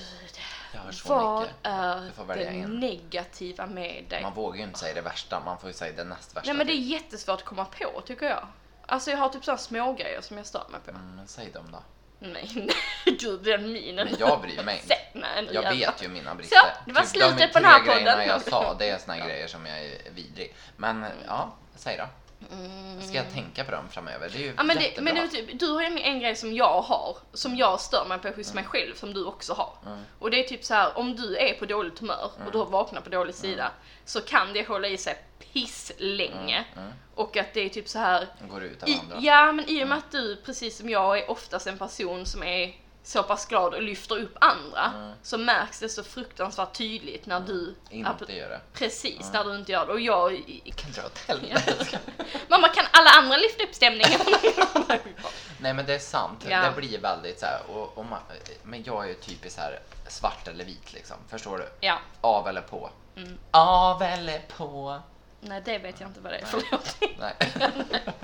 Jag har så Vad mycket. är det en. negativa med dig? Man vågar ju inte säga det värsta, man får ju säga det näst värsta. Nej men det är jättesvårt att komma på tycker jag. Alltså jag har typ sådana små grejer som jag stör mig på. Mm, men säg dem då. Nej, nej, gud den minen. Men jag bryr mig inte. Nej, Jag jävlar. vet ju mina brister. Så, det var Typ slutet de på den här podden. jag sa, det är såna grejer som jag är vidrig. Men ja, säg då. Ska jag tänka på dem framöver? Det är ju Mm. Ja, men det, jättebra. men du, typ, du har ju en grej som jag har, som jag stör mig på hos mig själv, som du också har. Mm. Och det är typ så här, om du är på dåligt humör och du har vaknat på dålig sida, så kan det hålla i sig piss länge. Mm. Och att det är typ så här, går ut av i, andra. ja men i och med att du, precis som jag, är oftast en person som är så pass glad och lyfter upp andra, så märks det så fruktansvärt tydligt när du Inte gör det. Precis, när du inte gör det. Och jag... Kan dra åt helvete. Mamma, kan alla andra lyfta upp stämningen? Nej men det är sant. Ja. Det blir väldigt så här, och, och man, men jag är ju typiskt här svart eller vit liksom. Förstår du? ja. Av eller på. Mm. Av eller på. Nej, det vet jag inte vad det är. Förlåt. Nej.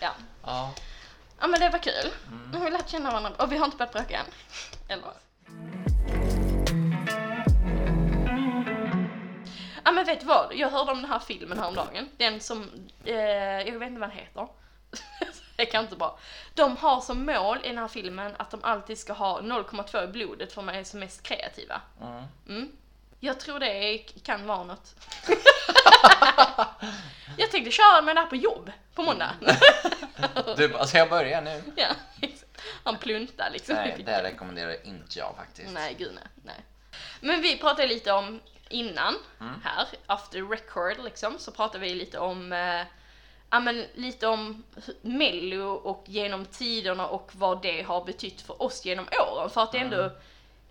Ja. ja. Ja, men det var kul. Mm. Nu har vi lärt känna varandra och vi har inte börjat bråka än. Eller? Ja, men vet du vad? Jag hörde om den här filmen häromdagen. Den som, eh, jag vet inte vad den heter. det kan inte bra. De har som mål i den här filmen att de alltid ska ha 0,2 i blodet för att man är som mest kreativa. Mm. Mm. Jag tror det kan vara något. jag tänkte köra med det här på jobb på måndag. Du bara, ska jag börja nu? ja, han pluntar liksom. Nej, det rekommenderar inte jag faktiskt. Nej, gud nej, nej. Men vi pratade lite om innan Mm. här, after record liksom, så pratade vi lite om eh, Ja men lite om mello och genom tiderna och vad det har betytt för oss genom åren. För att det är ändå Mm.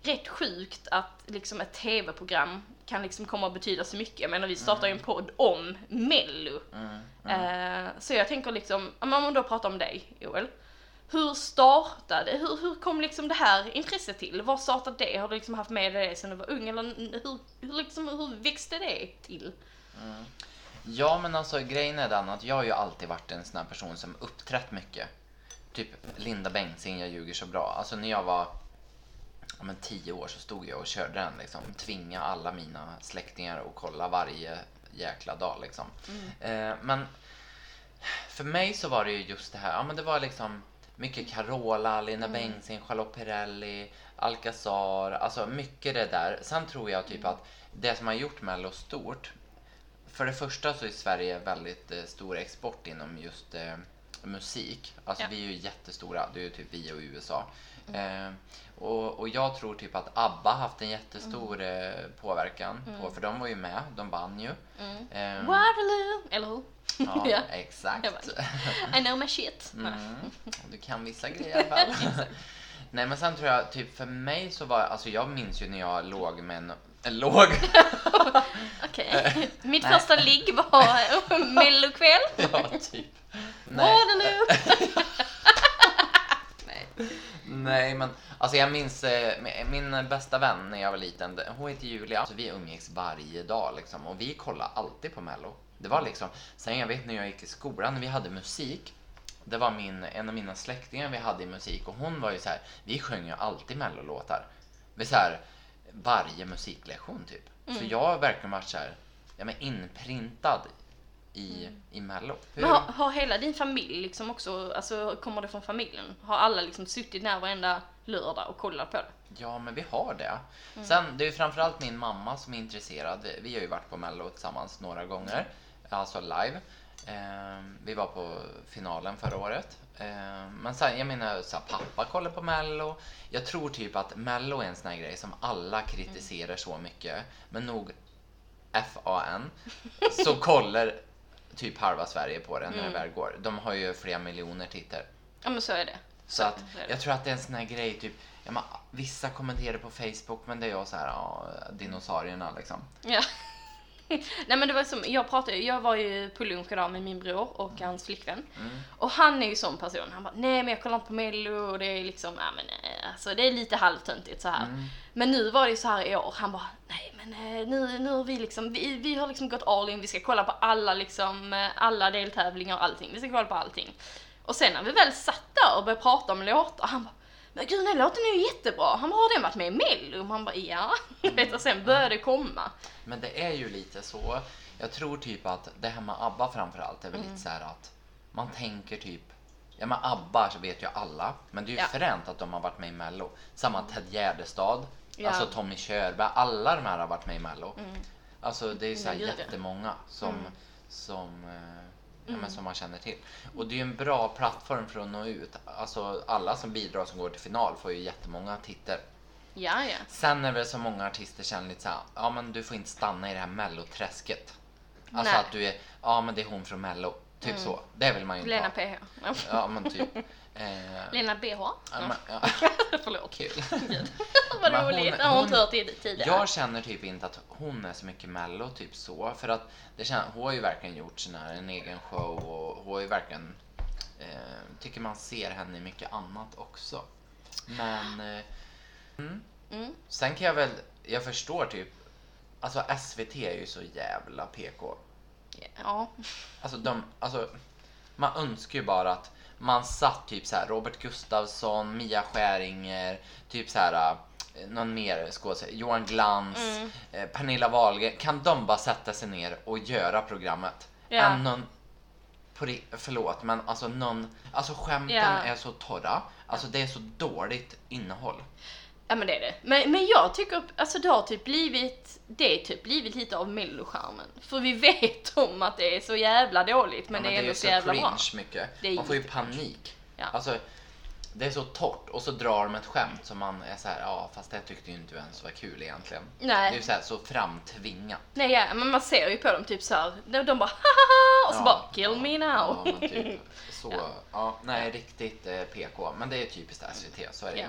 Rätt sjukt att liksom ett tv-program kan liksom komma att betyda så mycket. Jag menar vi startar ju en podd om mello. Mm. Eh, så jag tänker liksom, om man då pratar om dig Joel. Hur startade, hur, hur kom liksom det här intresset till? Var startade det? Har du liksom haft med dig det sedan du var ung? Eller hur, hur, liksom, hur växte det till? Ja men alltså grejen är den att jag har ju alltid varit en sån här person som uppträtt mycket. Typ Linda Bengtzing, jag ljuger så bra. Alltså när jag var ja, men tio år så stod jag och körde den liksom. Tvinga alla mina släktingar att kolla varje jäkla dag liksom. Eh, men för mig så var det ju just det här, ja men det var liksom mycket Carola, Linda Bengtzing, Charlotte Perrelli, Alcazar, alltså mycket det där. Sen tror jag typ att det som har gjort Mello stort, för det första så är Sverige väldigt eh, stor export inom just eh, musik. Alltså Ja. vi är ju jättestora, det är ju typ vi och USA. Eh, och, och jag tror typ att ABBA haft en jättestor eh, påverkan på, för de var ju med, de vann ju. Eh, Waterloo, eller hur? Ja, Ja. exakt. I know my shit. Mm. Du kan vissa grejer i alla fall. Nej men sen tror jag, typ för mig så var, alltså jag minns ju när jag låg med en, en låg, Okej. Mitt Nej. första ligg var mellokväll. ja typ. Nej, Waterloo. nej. Nej men alltså jag minns eh, min- bästa vän när jag var liten, hon heter Julia. Alltså, vi umgicks varje dag liksom och vi kollade alltid på mello. Det var liksom, sen jag vet när jag gick i skolan, när vi hade musik. Det var min, en av mina släktingar vi hade i musik och hon var ju så här, vi sjöng ju alltid mellolåtar. Vi så här, varje musiklektion typ. Så jag har verkligen varit så här, ja men inprintad i, i mello. Hur- Men har, har hela din familj liksom också, alltså kommer det från familjen? Har alla liksom suttit där varenda lördag och kollat på det? Ja, men vi har det. Sen, det är ju framförallt min mamma som är intresserad. Vi- Vi har ju varit på Mello tillsammans några gånger, alltså live. Eh, vi var på finalen förra året. Eh, men sen, jag menar, så här, pappa kollar på Mello. Jag tror typ att Mello är en sån här grej som alla kritiserar så mycket, men nog FAN, så kollar typ halva Sverige på den när det väl går. De har ju flera miljoner tittare. Ja men så är det. Så att så det. jag tror att det är en sån här grej, typ, ja, men, vissa kommenterar på Facebook men det är jag så här, ja, dinosaurierna liksom. Ja. Nej men det var som, jag pratade, jag var ju på lunch idag med min bror och hans flickvän. Och han är ju sån person, han bara nej men jag kollar inte på mello. Och det är liksom, ja men eh, alltså det är lite halvtöntigt så här. Men nu var det ju så här i år, han bara nej men eh, nu, nu har vi liksom, vi, vi har liksom gått all in, vi ska kolla på alla liksom, eh, alla deltävlingar och allting, vi ska kolla på allting. Och sen när vi väl satt där och började prata om låtar, han bara men gud den här låten är ju jättebra, han bara har den varit med i mello? Man bara ja, vet, och sen började det komma. Men det är ju lite så. Jag tror typ att det här med ABBA framförallt är väl Mm. lite så här att man tänker typ Ja men ABBA så vet ju alla, men det är ju Ja. fränt att de har varit med i Mello. Samma Ted Gärdestad, Ja. alltså Tommy Körberg, alla de här har varit med i Mello. Alltså det är ju så här jättemånga som, Mm. som, ja, men som man känner till. Och det är ju en bra plattform för att nå ut. Alltså alla som bidrar som går till final får ju jättemånga tittare. Ja, ja. Sen är det så många artister känner lite såhär, ja men du får inte stanna i det här melloträsket. Alltså Nej. att du är, ja men det är hon från mello. Typ så. Det vill man ju inte Lena ha. PH. Ja. Men typ. Eh, Lena BH. ja, men, ja, Förlåt. kul. Vad roligt. Det har hon inte hört tidigare. Jag känner typ inte att hon är så mycket mello, typ så. För att det kän, hon har ju verkligen gjort här, en egen show och hon har ju verkligen, eh, tycker man ser henne i mycket annat också. Men eh, Mm. Sen kan jag väl, jag förstår typ, alltså SVT är ju så jävla PK. Ja. Alltså de, alltså man önskar ju bara att man satt typ så här Robert Gustafsson, Mia Skäringer, typ så här eh, någon mer skådespelare, Johan Glans, Mm. eh, Pernilla Wahlgren. Kan de bara sätta sig ner och göra programmet? Ja. Än någon, på ri- förlåt men alltså någon, alltså skämten Ja. är så torra. Alltså det är så dåligt innehåll. Ja men det är det. Men, men jag tycker, alltså det har typ blivit, det är typ blivit lite av mellocharmen. För vi vet om att det är så jävla dåligt men, Ja, det är ändå ju så jävla bra. cringe mycket. Det är man får ju panik. Ja. Alltså, det är så torrt och så drar de ett skämt som man är så här, ja fast det tyckte ju inte du ens var kul egentligen. Nej. Det är ju så, här, så framtvingat. Nej ja, men man ser ju på dem typ så här, de, bara haha och så Ja, bara kill ja, me now. Ja, men typ, så, ja. Nej riktigt eh, PK. Men det är typiskt SVT, så är det ju.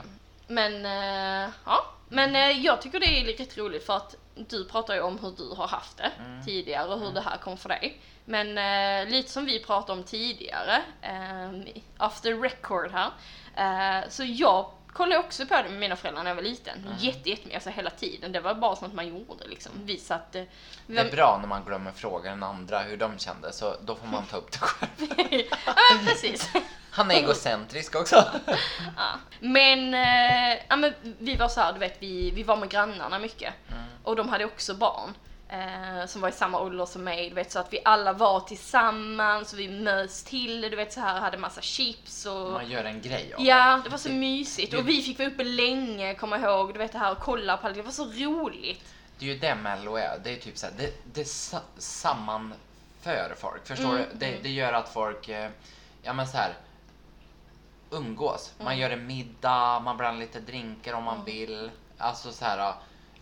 Men, eh, ja. Men eh, jag tycker det är rätt roligt för att du pratar ju om hur du har haft det Mm. tidigare och hur det här kom för dig. Men eh, lite som vi pratade om tidigare, eh, after record här, eh, så jag kollade också på det med mina föräldrar när jag var liten. Mm. Jätte, jättemycket, alltså hela tiden. Det var bara sånt man gjorde liksom. Vi satt... eh, vi Det är bra när man glömmer fråga den andra hur de kände, så då får man ta upp det själv. ja men precis. Han är egocentrisk också. Ja. Men, eh, ja, men vi var så här, du vet, vi, vi var med grannarna mycket. Och de hade också barn. Eh, som var i samma ålder som mig, du vet så att vi alla var tillsammans och vi mös till, du vet så här, hade massa chips och... Man gör en grej av det. Ja, det var så mysigt. Och vi fick vara uppe länge, komma ihåg, du vet det här och kolla på allt. Det var så roligt. Det är ju det Mello är. Det är typ så här, det, det sa, sammanför folk. Förstår Mm, du? Det, det gör att folk, eh, ja men så här umgås. Mm. Man gör en middag, man blandar lite drinkar om man vill. Alltså så här,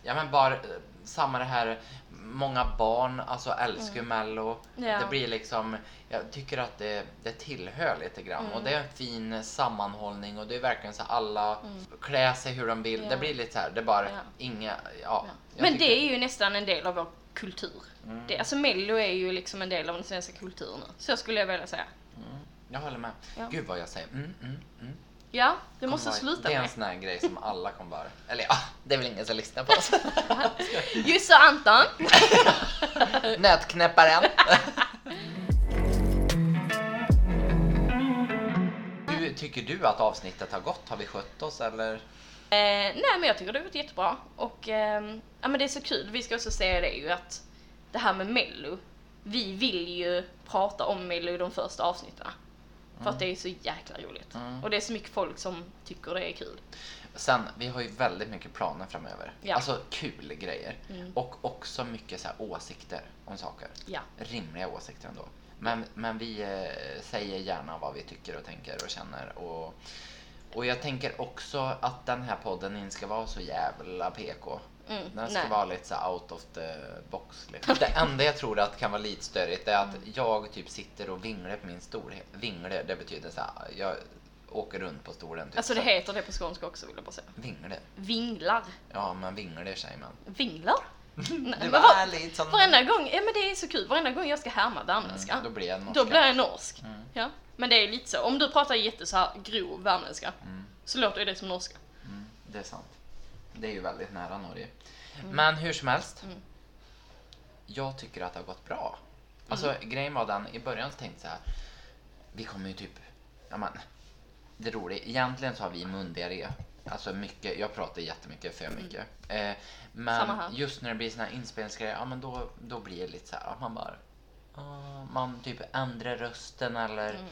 ja men bara eh, samma det här, många barn alltså älskar ju Mello. Mm. Ja. Det blir liksom, jag tycker att det, det tillhör lite grann och det är en fin sammanhållning och det är verkligen så alla klär sig hur de vill. Mm. Ja. Det blir lite så här, det är bara Ja. inga, ja. Men tycker- det är ju nästan en del av vår kultur. Mm. Det, alltså mello är ju liksom en del av den svenska kulturen. Så skulle jag vilja säga. Jag håller med. Ja. Gud vad jag säger mm, mm, mm. Ja, det Kommer måste vara- sluta Det är en med. sån här grej som alla kommer bara... Eller ja, det är väl ingen som lyssnar på oss. Just och Anton. Nötknäpparen. Hur tycker du att avsnittet har gått? Har vi skött oss eller? Eh, nej men jag tycker det har gått jättebra. Och ehm, ja, men det är så kul, vi ska också säga det ju att det här med mello, vi vill ju prata om mello i de första avsnitten. För att det är så jäkla roligt. Mm. Och det är så mycket folk som tycker det är kul. Sen, vi har ju väldigt mycket planer framöver. Ja. Alltså kul grejer. Mm. Och också mycket så åsikter om saker. Ja. Rimliga åsikter ändå. Men, men vi eh, säger gärna vad vi tycker och tänker och känner. Och, och jag tänker också att den här podden inte ska vara så jävla PK. Mm, Den ska nej. vara lite så out of the box. Liksom. Det enda jag tror att kan vara lite störigt är att jag typ sitter och vinglar på min storhet. Vinglar, det betyder så här, jag åker runt på stolen. Typ. Alltså det Så- heter det på skånska också vill jag bara säga. Vingler. Vinglar. Ja, men vingler säger man. Vinglar? Nej, Det var vad- ärligt som... Varenda gång, ja men det är så kul, varenda gång jag ska härma värmländska, Mm, då blir jag norska. då blir jag norsk. Mm. Ja, men det är lite så. Om du pratar jätte så här grov värmländska, Mm. så låter det som norska. Mm, det är sant. Det är ju väldigt nära Norge. Men hur som helst. Mm. Jag tycker att det har gått bra. Alltså grejen var den, i början så tänkte jag så här. Vi kommer ju typ, ja men. Det roliga, egentligen så har vi mundiarré. Alltså mycket, jag pratar jättemycket, för mycket. Eh, Mm. Samma här. men just när det blir såna här inspelningsgrejer, ja men då, då blir det lite så här man bara, ah, man typ ändrar rösten eller Mm.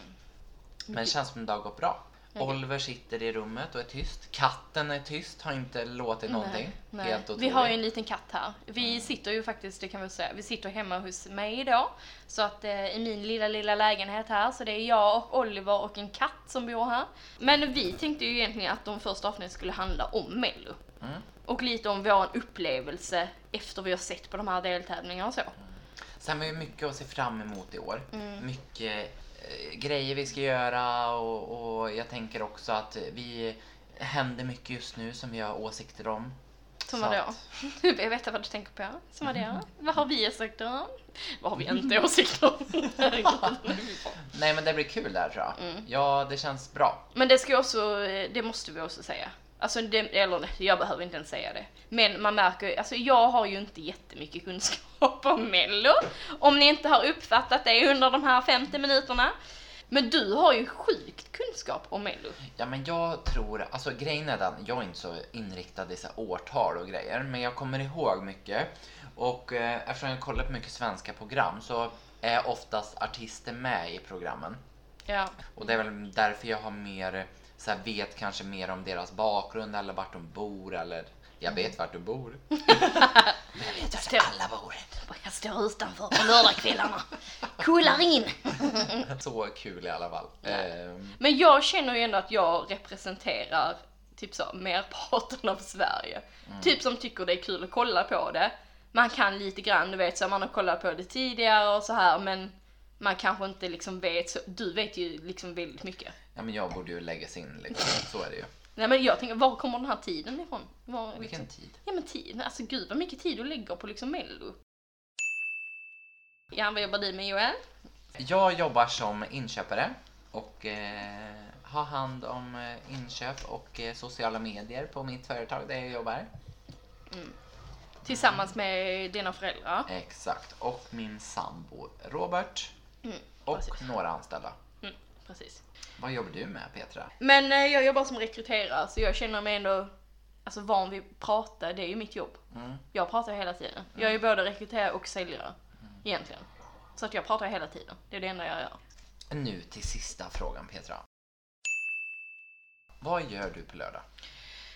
men det känns som det har gått bra. Okej. Oliver sitter i rummet och är tyst. Katten är tyst, har inte låtit någonting. Nej, Helt nej. otroligt. Vi har ju en liten katt här. Vi sitter ju faktiskt, det kan vi säga, vi sitter hemma hos mig då. Så att eh, i min lilla, lilla lägenhet här, så det är jag och Oliver och en katt som bor här. Men vi tänkte ju egentligen att de första avsnitten skulle handla om Mello. Mm. Och lite om vår upplevelse efter vi har sett på de här deltävlingarna och så. Sen har vi mycket att se fram emot i år. Mm. Mycket grejer vi ska göra och, och jag tänker också att vi händer mycket just nu som vi har åsikter om. Som Så var att- då? Jag vet vad du tänker på. Som var det? Vad har vi åsikter om? Vad har vi inte åsikter om? Nej men det blir kul där tror jag. Mm. Ja, det känns bra. Men det ska också, det måste vi också säga. Alltså, det, eller jag behöver inte ens säga det. Men man märker alltså jag har ju inte jättemycket kunskap om mello. Om ni inte har uppfattat det under de här 50 minuterna. Men du har ju sjukt kunskap om mello. Ja men jag tror, alltså grejen är den, jag är inte så inriktad i så årtal och grejer, men jag kommer ihåg mycket. Och eh, eftersom jag kollar på mycket svenska program så är oftast artister med i programmen. Ja. Och det är väl därför jag har mer, så vet kanske mer om deras bakgrund eller vart de bor eller jag vet vart du bor. Men jag vet vart alla bor. Jag står utanför på lördagskvällarna. Kullar in. Så kul i alla fall. Ehm, Men jag känner ju ändå att jag representerar typ så merparten av Sverige. Typ som tycker det är kul att kolla på det. Man kan lite grann, du vet så man har kollat på det tidigare och så här men man kanske inte liksom vet så, du vet ju liksom väldigt mycket. ja men jag borde ju läggas in liksom, så är det ju. Nej men jag tänker, var kommer den här tiden ifrån? Var, Vilken liksom, tid. ja men tiden, alltså gud vad mycket tid du lägger på liksom mello. Ja, vad jobbar du med Joel? Jag jobbar som inköpare och eh, har hand om eh, inköp och eh, sociala medier på mitt företag där jag jobbar. Tillsammans med dina föräldrar. Exakt. Och min sambo Robert. Mm, Och precis. några anställda. Mm, precis. Vad jobbar du med Petra? Men eh, jag jobbar som rekryterare så jag känner mig ändå alltså, van vid att prata, det är ju mitt jobb. Mm. Jag pratar hela tiden. Jag är ju både rekryterare och säljare. Egentligen. Så att jag pratar hela tiden. Det är det enda jag gör. Nu till sista frågan Petra. Vad gör du på lördag?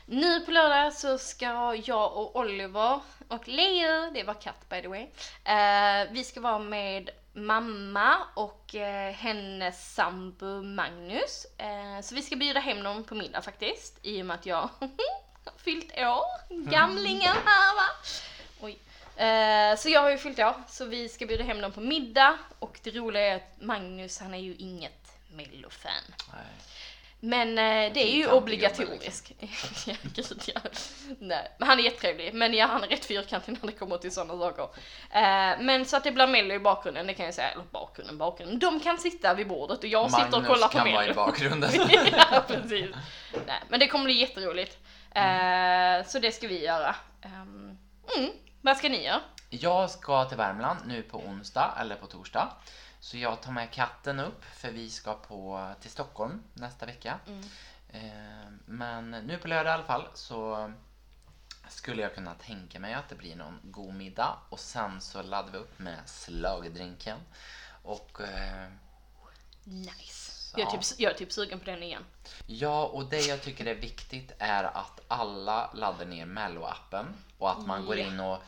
Nu på lördag så ska jag och Oliver och Leo, det var katt by the way, eh, vi ska vara med mamma och eh, hennes sambo Magnus. Eh, så vi ska bjuda hem dem på middag faktiskt, i och med att jag har fyllt år. Gamlingen här va. Oj. Eh, så jag har ju fyllt år, så vi ska bjuda hem dem på middag. Och det roliga är att Magnus, han är ju inget mellofan. Nej. Men eh, det är ju obligatoriskt. ja, gud ja. Nej, men han är jättetrevlig. Men ja, han är rätt fyrkantig när det kommer till sådana saker. Eh, men så att det blir Mello i bakgrunden, det kan jag säga. Eller bakgrunden, bakgrunden. De kan sitta vid bordet och jag sitter och Magnus kollar på kan Mello. vara i bakgrunden. ja, precis. Nej, men det kommer bli jätteroligt. Eh, så det ska vi göra. Ehm, mm, vad ska ni göra? Jag ska till Värmland nu på onsdag eller på torsdag. Så jag tar med katten upp för vi ska på, till Stockholm nästa vecka. Eh, men nu på lördag i alla fall så skulle jag kunna tänka mig att det blir någon god middag och sen så laddar vi upp med slagdrinken. Och eh, Nice. Så. Jag är, typ, jag är typ sugen på den igen. ja, och det jag tycker är viktigt är att alla laddar ner Mello-appen och att man går Ja. in och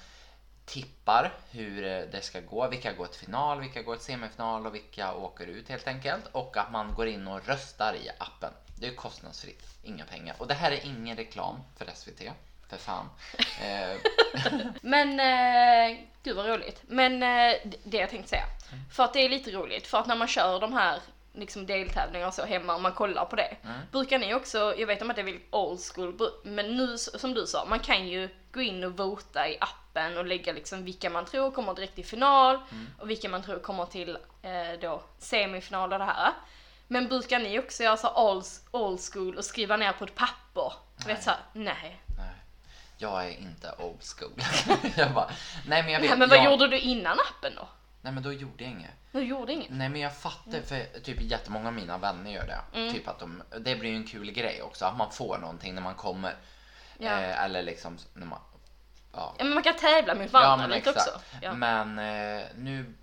tippar hur eh, det ska gå, vilka går till final, vilka går till semifinal och vilka åker ut helt enkelt. Och att man går in och röstar i appen. Det är kostnadsfritt, inga pengar. Och det här är ingen reklam för SVT, för fan. Eh, Men, eh, gud vad roligt. Men eh, det- jag tänkte säga. För att det är lite roligt, för att när man kör de här liksom deltävlingar och så hemma och man kollar på det. Mm. Brukar ni också, jag vet om att det är väldigt old school, men nu som du sa, man kan ju gå in och vota i appen och lägga liksom vilka man tror kommer direkt till final Mm. och vilka man tror kommer till eh, då semifinal och det här. Men brukar ni också göra så old, old school och skriva ner på ett papper? Du vet såhär, nej. Nej. Jag är inte old school. jag bara, nej men jag vet. nej men vad jag, gjorde du innan appen då? Nej men då gjorde jag inget. Du gjorde inget? Nej men jag fattar för typ jättemånga av mina vänner gör det. Mm. Typ att de, det blir ju en kul grej också att man får någonting när man kommer. Ja. Eh, eller liksom när man, ja. Ja men man kan tävla mot varandra Ja lite exakt. också. Ja. Men eh, nu,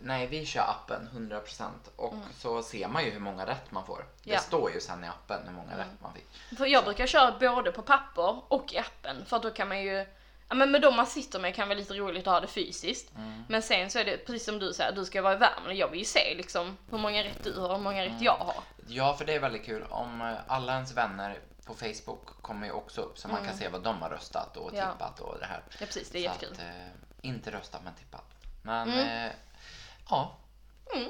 nej vi kör appen 100% och så ser man ju hur många rätt man får. Det Mm. Står ju sen i appen hur många rätt man fick. För jag brukar köra både på papper och i appen för då kan man ju Ja men med de man sitter med kan vara lite roligt att ha det fysiskt. Mm. Men sen så är det precis som du säger, du ska vara i värmen jag vill ju se liksom hur många rätt du har och hur många rätt jag har. Ja för det är väldigt kul om eh, alla ens vänner på Facebook kommer ju också upp så man kan se vad de har röstat och Mm. Ja. tippat och det här. Ja precis, det är Så jättekul. att, eh, inte rösta men tippa. Men Mm. eh, ja,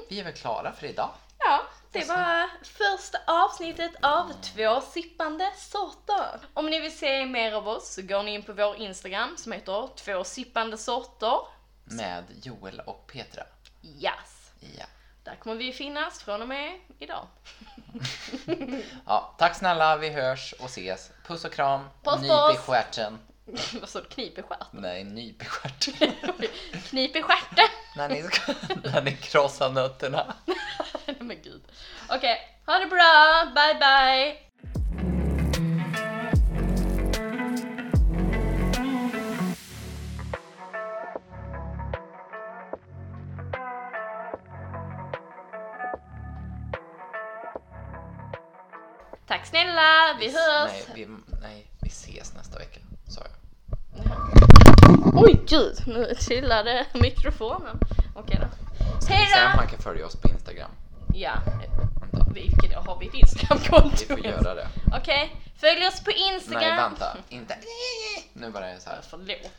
vi är väl klara för idag. Ja, det var första avsnittet av Två sippande sorter. Om ni vill se mer av oss så går ni in på vår Instagram som heter Två sippande sorter. Med Joel och Petra. Yes! Ja. Där kommer vi finnas från och med idag. ja. Tack snälla, vi hörs och ses. Puss och kram. Puss, Nyp i stjärten. Vad sa du? Knip i stjärten? Nej, nyp i stjärten. Knip i stjärten! när, ni ska, när ni krossar nötterna. Nej men gud. Okej, ha det bra, bye bye! Tack snälla, vi hörs! Nej vi, nej, vi ses nästa vecka, sa jag. Oj gud, nu trillade mikrofonen. Okej då. Hej Sen då! man kan följa oss på Instagram. Ja, vilket har vi ett Instagramkonto? vi får göra det. Okej, följ oss på Instagram. Nej, vänta. Inte... Nu var det så här. Förlåt.